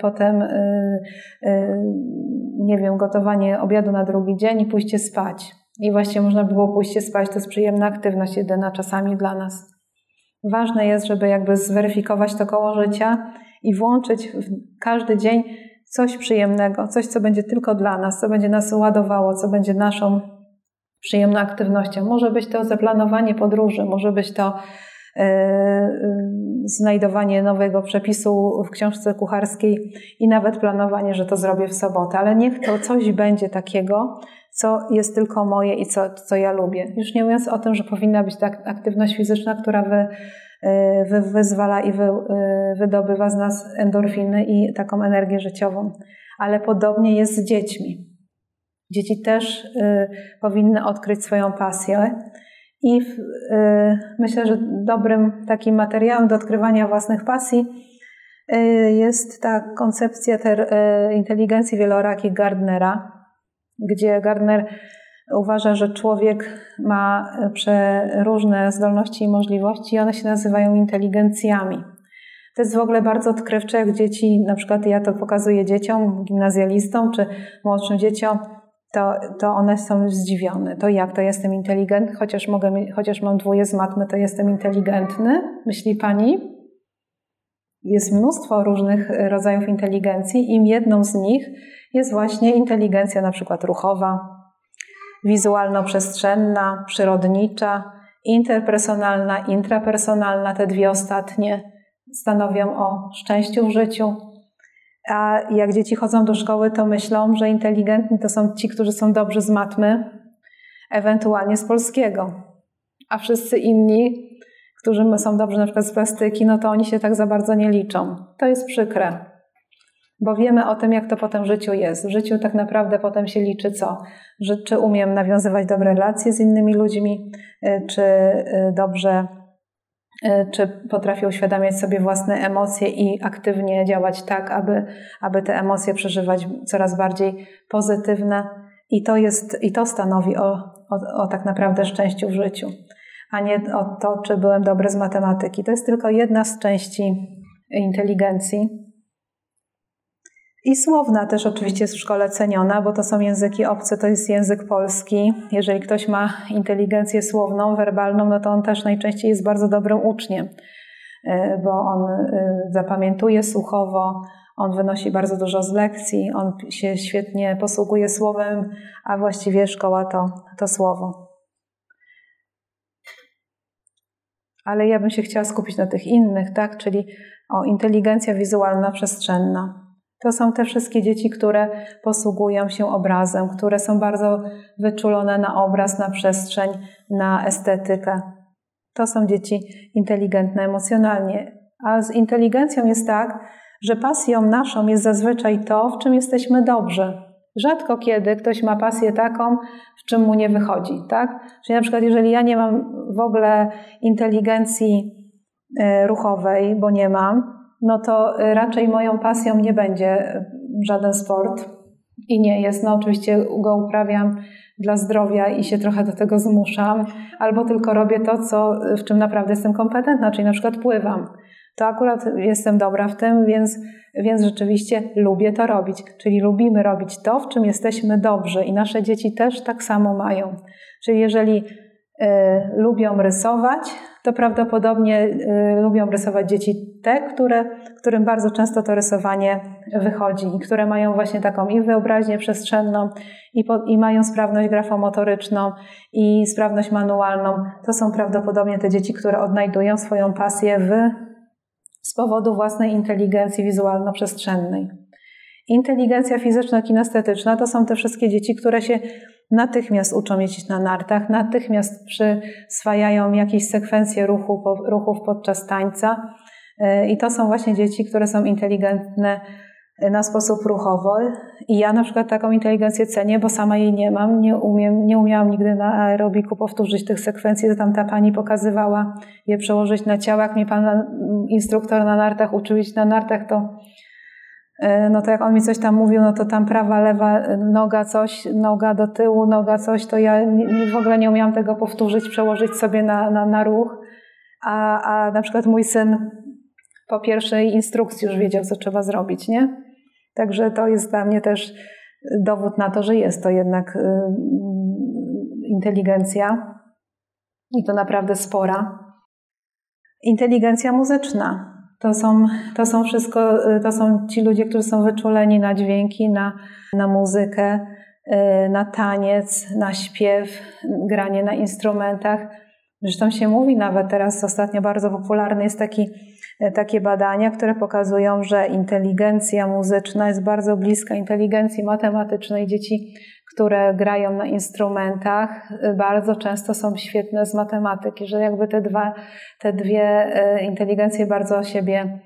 potem e, e, nie wiem, gotowanie obiadu na drugi dzień i pójście spać. I właśnie można było pójście spać, to jest przyjemna aktywność jedyna czasami dla nas. Ważne jest, żeby jakby zweryfikować to koło życia i włączyć w każdy dzień coś przyjemnego, coś, co będzie tylko dla nas, co będzie nas ładowało, co będzie naszą przyjemną aktywnością. Może być to zaplanowanie podróży, może być to znajdowanie nowego przepisu w książce kucharskiej i nawet planowanie, że to zrobię w sobotę, ale niech to coś będzie takiego, co jest tylko moje i co, co ja lubię. Już nie mówiąc o tym, że powinna być ta aktywność fizyczna, która wy, y, wy, wyzwala i wy, wydobywa z nas endorfiny i taką energię życiową. Ale podobnie jest z dziećmi. Dzieci też y, powinny odkryć swoją pasję i y, myślę, że dobrym takim materiałem do odkrywania własnych pasji y, jest ta koncepcja ter, y, inteligencji wielorakich Gardnera, gdzie Gardner uważa, że człowiek ma różne zdolności i możliwości i one się nazywają inteligencjami. To jest w ogóle bardzo odkrywcze, jak dzieci, na przykład ja to pokazuję dzieciom, gimnazjalistom czy młodszym dzieciom, to, to one są zdziwione. To jak, to jestem inteligentny, chociaż, mogę, chociaż mam dwoje z matmy, to jestem inteligentny, myśli pani? Jest mnóstwo różnych rodzajów inteligencji i jedną z nich jest właśnie inteligencja na przykład ruchowa, wizualno-przestrzenna, przyrodnicza, interpersonalna, intrapersonalna. Te dwie ostatnie stanowią o szczęściu w życiu, a jak dzieci chodzą do szkoły, to myślą, że inteligentni to są ci, którzy są dobrzy z matmy, ewentualnie z polskiego. A wszyscy inni, którzy są dobrzy na przykład z plastyki, no to oni się tak za bardzo nie liczą. To jest przykre, bo wiemy o tym, jak to potem w życiu jest. W życiu tak naprawdę potem się liczy co? Że, czy umiem nawiązywać dobre relacje z innymi ludźmi, y, czy y, dobrze czy potrafię uświadamiać sobie własne emocje i aktywnie działać tak, aby, aby te emocje przeżywać coraz bardziej pozytywne. I to, jest, i to stanowi o, o, o tak naprawdę szczęściu w życiu, a nie o to, czy byłem dobry z matematyki. To jest tylko jedna z części inteligencji. I słowna też oczywiście jest w szkole ceniona, bo to są języki obce, to jest język polski. Jeżeli ktoś ma inteligencję słowną, werbalną, no to on też najczęściej jest bardzo dobrym uczniem, e, bo on e, zapamiętuje słuchowo, on wynosi bardzo dużo z lekcji, on się świetnie posługuje słowem, a właściwie szkoła to, to słowo. Ale ja bym się chciała skupić na tych innych, tak? Czyli o inteligencja wizualna przestrzenna. To są te wszystkie dzieci, które posługują się obrazem, które są bardzo wyczulone na obraz, na przestrzeń, na estetykę. To są dzieci inteligentne emocjonalnie. A z inteligencją jest tak, że pasją naszą jest zazwyczaj to, w czym jesteśmy dobrzy. Rzadko kiedy ktoś ma pasję taką, w czym mu nie wychodzi, tak? Czyli na przykład, jeżeli ja nie mam w ogóle inteligencji e, ruchowej, bo nie mam, no to raczej moją pasją nie będzie żaden sport i nie jest. No oczywiście go uprawiam dla zdrowia i się trochę do tego zmuszam, albo tylko robię to, co, w czym naprawdę jestem kompetentna, czyli na przykład pływam. To akurat jestem dobra w tym, więc, więc rzeczywiście lubię to robić. Czyli lubimy robić to, w czym jesteśmy dobrzy i nasze dzieci też tak samo mają. Czyli jeżeli lubią rysować, to prawdopodobnie y, lubią rysować dzieci te, które, którym bardzo często to rysowanie wychodzi i które mają właśnie taką i wyobraźnię przestrzenną, i, po, i mają sprawność grafomotoryczną, i sprawność manualną. To są prawdopodobnie te dzieci, które odnajdują swoją pasję w, z powodu własnej inteligencji wizualno-przestrzennej. Inteligencja fizyczno-kinestetyczna to są te wszystkie dzieci, które się natychmiast uczą jeździć na nartach, natychmiast przyswajają jakieś sekwencje ruchu, ruchów podczas tańca. E, I to są właśnie dzieci, które są inteligentne na sposób ruchowy. I ja na przykład taką inteligencję cenię, bo sama jej nie mam. Nie, umiem, nie umiałam nigdy na aerobiku powtórzyć tych sekwencji, to tam ta pani pokazywała je przełożyć na. Jak mi pan instruktor na nartach uczył na nartach, to no to jak on mi coś tam mówił, no to tam prawa, lewa noga coś, noga do tyłu, noga coś, to ja w ogóle nie umiałam tego powtórzyć, przełożyć sobie na, na, na ruch. A, a na przykład mój syn po pierwszej instrukcji już wiedział, co trzeba zrobić, nie? Także to jest dla mnie też dowód na to, że jest to jednak y, inteligencja i to naprawdę spora. Inteligencja muzyczna. To są, to są wszystko, to są ci ludzie, którzy są wyczuleni na dźwięki, na, na muzykę, y, na taniec, na śpiew, granie na instrumentach. Zresztą się mówi nawet teraz ostatnio bardzo popularne jest taki, takie badania, które pokazują, że inteligencja muzyczna jest bardzo bliska inteligencji matematycznej dzieci które grają na instrumentach, y, bardzo często są świetne z matematyki, że jakby te, dwa, te dwie y, inteligencje bardzo o siebie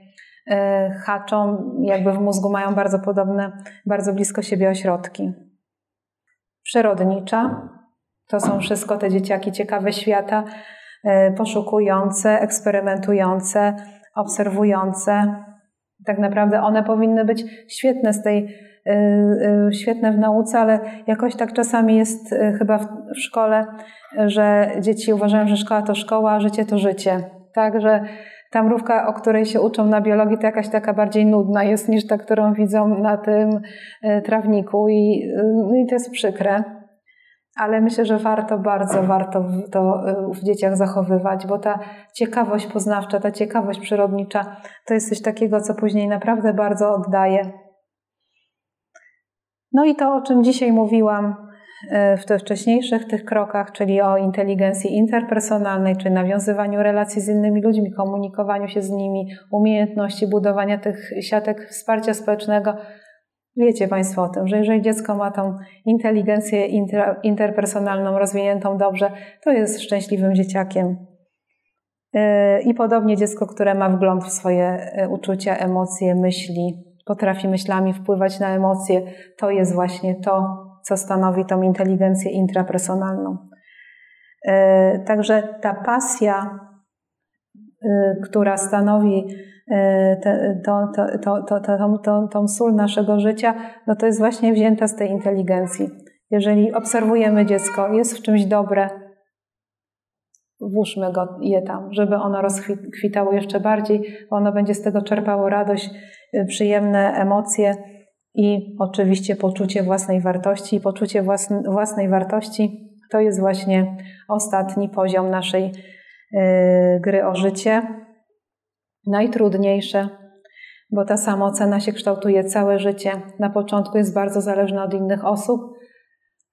haczą, jakby w mózgu mają bardzo podobne, bardzo blisko siebie ośrodki. Przyrodnicza to są wszystko te dzieciaki ciekawe świata, poszukujące, eksperymentujące, obserwujące. Tak naprawdę one powinny być świetne z tej Y, y, świetne w nauce, ale jakoś tak czasami jest y, chyba w szkole, że dzieci uważają, że szkoła to szkoła, a życie to życie. Tak, że ta mrówka, o której się uczą na biologii, to jakaś taka bardziej nudna jest niż ta, którą widzą na tym trawniku i, i to jest przykre. Ale myślę, że warto, bardzo warto to w dzieciach zachowywać, bo ta ciekawość poznawcza, ta ciekawość przyrodnicza to jest coś takiego, co później naprawdę bardzo oddaje no i to, o czym dzisiaj mówiłam e, w tych wcześniejszych tych krokach, czyli o inteligencji interpersonalnej, czy nawiązywaniu relacji z innymi ludźmi, komunikowaniu się z nimi, umiejętności budowania tych siatek wsparcia społecznego. Wiecie Państwo o tym, że jeżeli dziecko ma tą inteligencję inter, interpersonalną rozwiniętą dobrze, to jest szczęśliwym dzieciakiem. E, I podobnie dziecko, które ma wgląd w swoje e, uczucia, emocje, myśli, potrafi myślami wpływać na emocje, to jest właśnie to, co stanowi tą inteligencję intrapersonalną. E, także ta pasja, która stanowi to, to, tą, sól naszego życia, no to jest właśnie wzięta z tej inteligencji. Jeżeli obserwujemy dziecko, jest w czymś dobre, włóżmy go, je tam, żeby ono rozkwitało jeszcze bardziej, bo ono będzie z tego czerpało radość, y, przyjemne emocje i oczywiście poczucie własnej wartości. I poczucie własnej wartości to jest właśnie ostatni poziom naszej yy, gry o życie. Najtrudniejsze, bo ta samoocena się kształtuje całe życie. Na początku jest bardzo zależna od innych osób,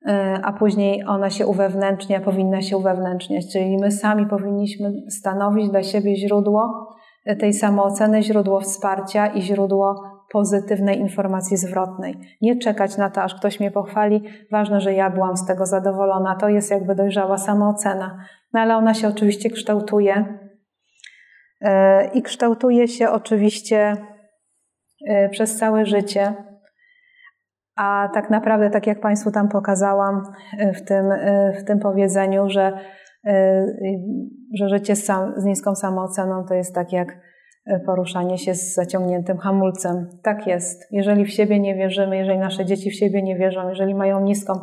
yy, a później ona się uwewnętrznia, powinna się uwewnętrzniać. Czyli my sami powinniśmy stanowić dla siebie źródło tej samooceny, źródło wsparcia i źródło pozytywnej informacji zwrotnej. Nie czekać na to, aż ktoś mnie pochwali. Ważne, że ja byłam z tego zadowolona. To jest jakby dojrzała samoocena. No ale ona się oczywiście kształtuje. E, I kształtuje się oczywiście e, przez całe życie. A tak naprawdę, tak jak Państwu tam pokazałam e, w tym, w tym powiedzeniu, że, że życie z, niską samooceną to jest tak jak poruszanie się z zaciągniętym hamulcem. Tak jest. Jeżeli w siebie nie wierzymy, jeżeli nasze dzieci w siebie nie wierzą, jeżeli mają niską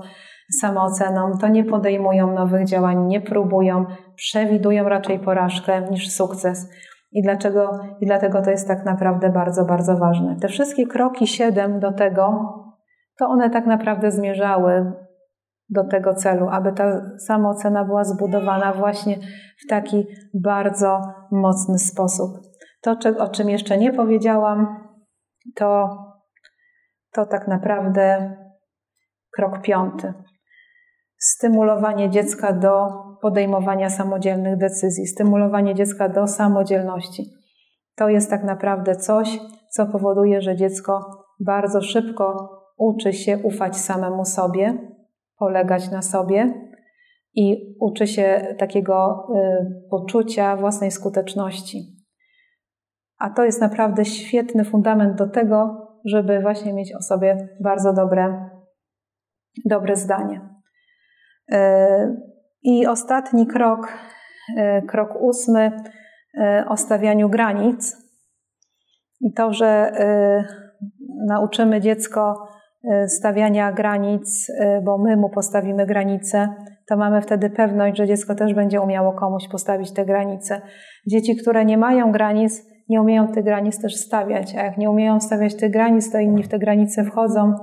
samooceną, to nie podejmują nowych działań, nie próbują, przewidują raczej porażkę niż sukces. I dlaczego? I dlatego to jest tak naprawdę bardzo, bardzo ważne. Te wszystkie kroki siedem do tego, to one tak naprawdę zmierzały do tego celu, aby ta samoocena była zbudowana właśnie w taki bardzo mocny sposób. To, o czym jeszcze nie powiedziałam, to, to tak naprawdę krok piąty. Stymulowanie dziecka do podejmowania samodzielnych decyzji, stymulowanie dziecka do samodzielności. To jest tak naprawdę coś, co powoduje, że dziecko bardzo szybko uczy się ufać samemu sobie, polegać na sobie i uczy się takiego y, poczucia własnej skuteczności. A to jest naprawdę świetny fundament do tego, żeby właśnie mieć o sobie bardzo dobre, dobre zdanie. E, I ostatni krok, e, krok ósmy, e, o stawianiu granic. To, że nauczymy dziecko stawiania granic, bo my mu postawimy granice, to mamy wtedy pewność, że dziecko też będzie umiało komuś postawić te granice. Dzieci, które nie mają granic, nie umieją tych granic też stawiać, a jak nie umieją stawiać tych granic, to inni w te granice wchodzą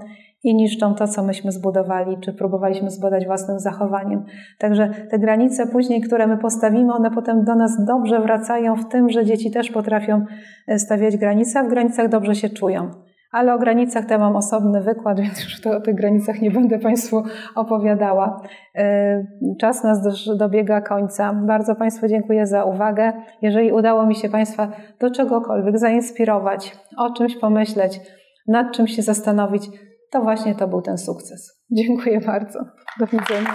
i niszczą to, co myśmy zbudowali, czy próbowaliśmy zbudować własnym zachowaniem. Także te granice później, które my postawimy, one potem do nas dobrze wracają w tym, że dzieci też potrafią e, stawiać granice, a w granicach dobrze się czują. Ale o granicach to ja mam osobny wykład, więc już to o tych granicach nie będę Państwu opowiadała. E, czas nas dobiega końca. Bardzo Państwu dziękuję za uwagę. Jeżeli udało mi się Państwa do czegokolwiek zainspirować, o czymś pomyśleć, nad czym się zastanowić, to właśnie to był ten sukces. Dziękuję bardzo. Do widzenia.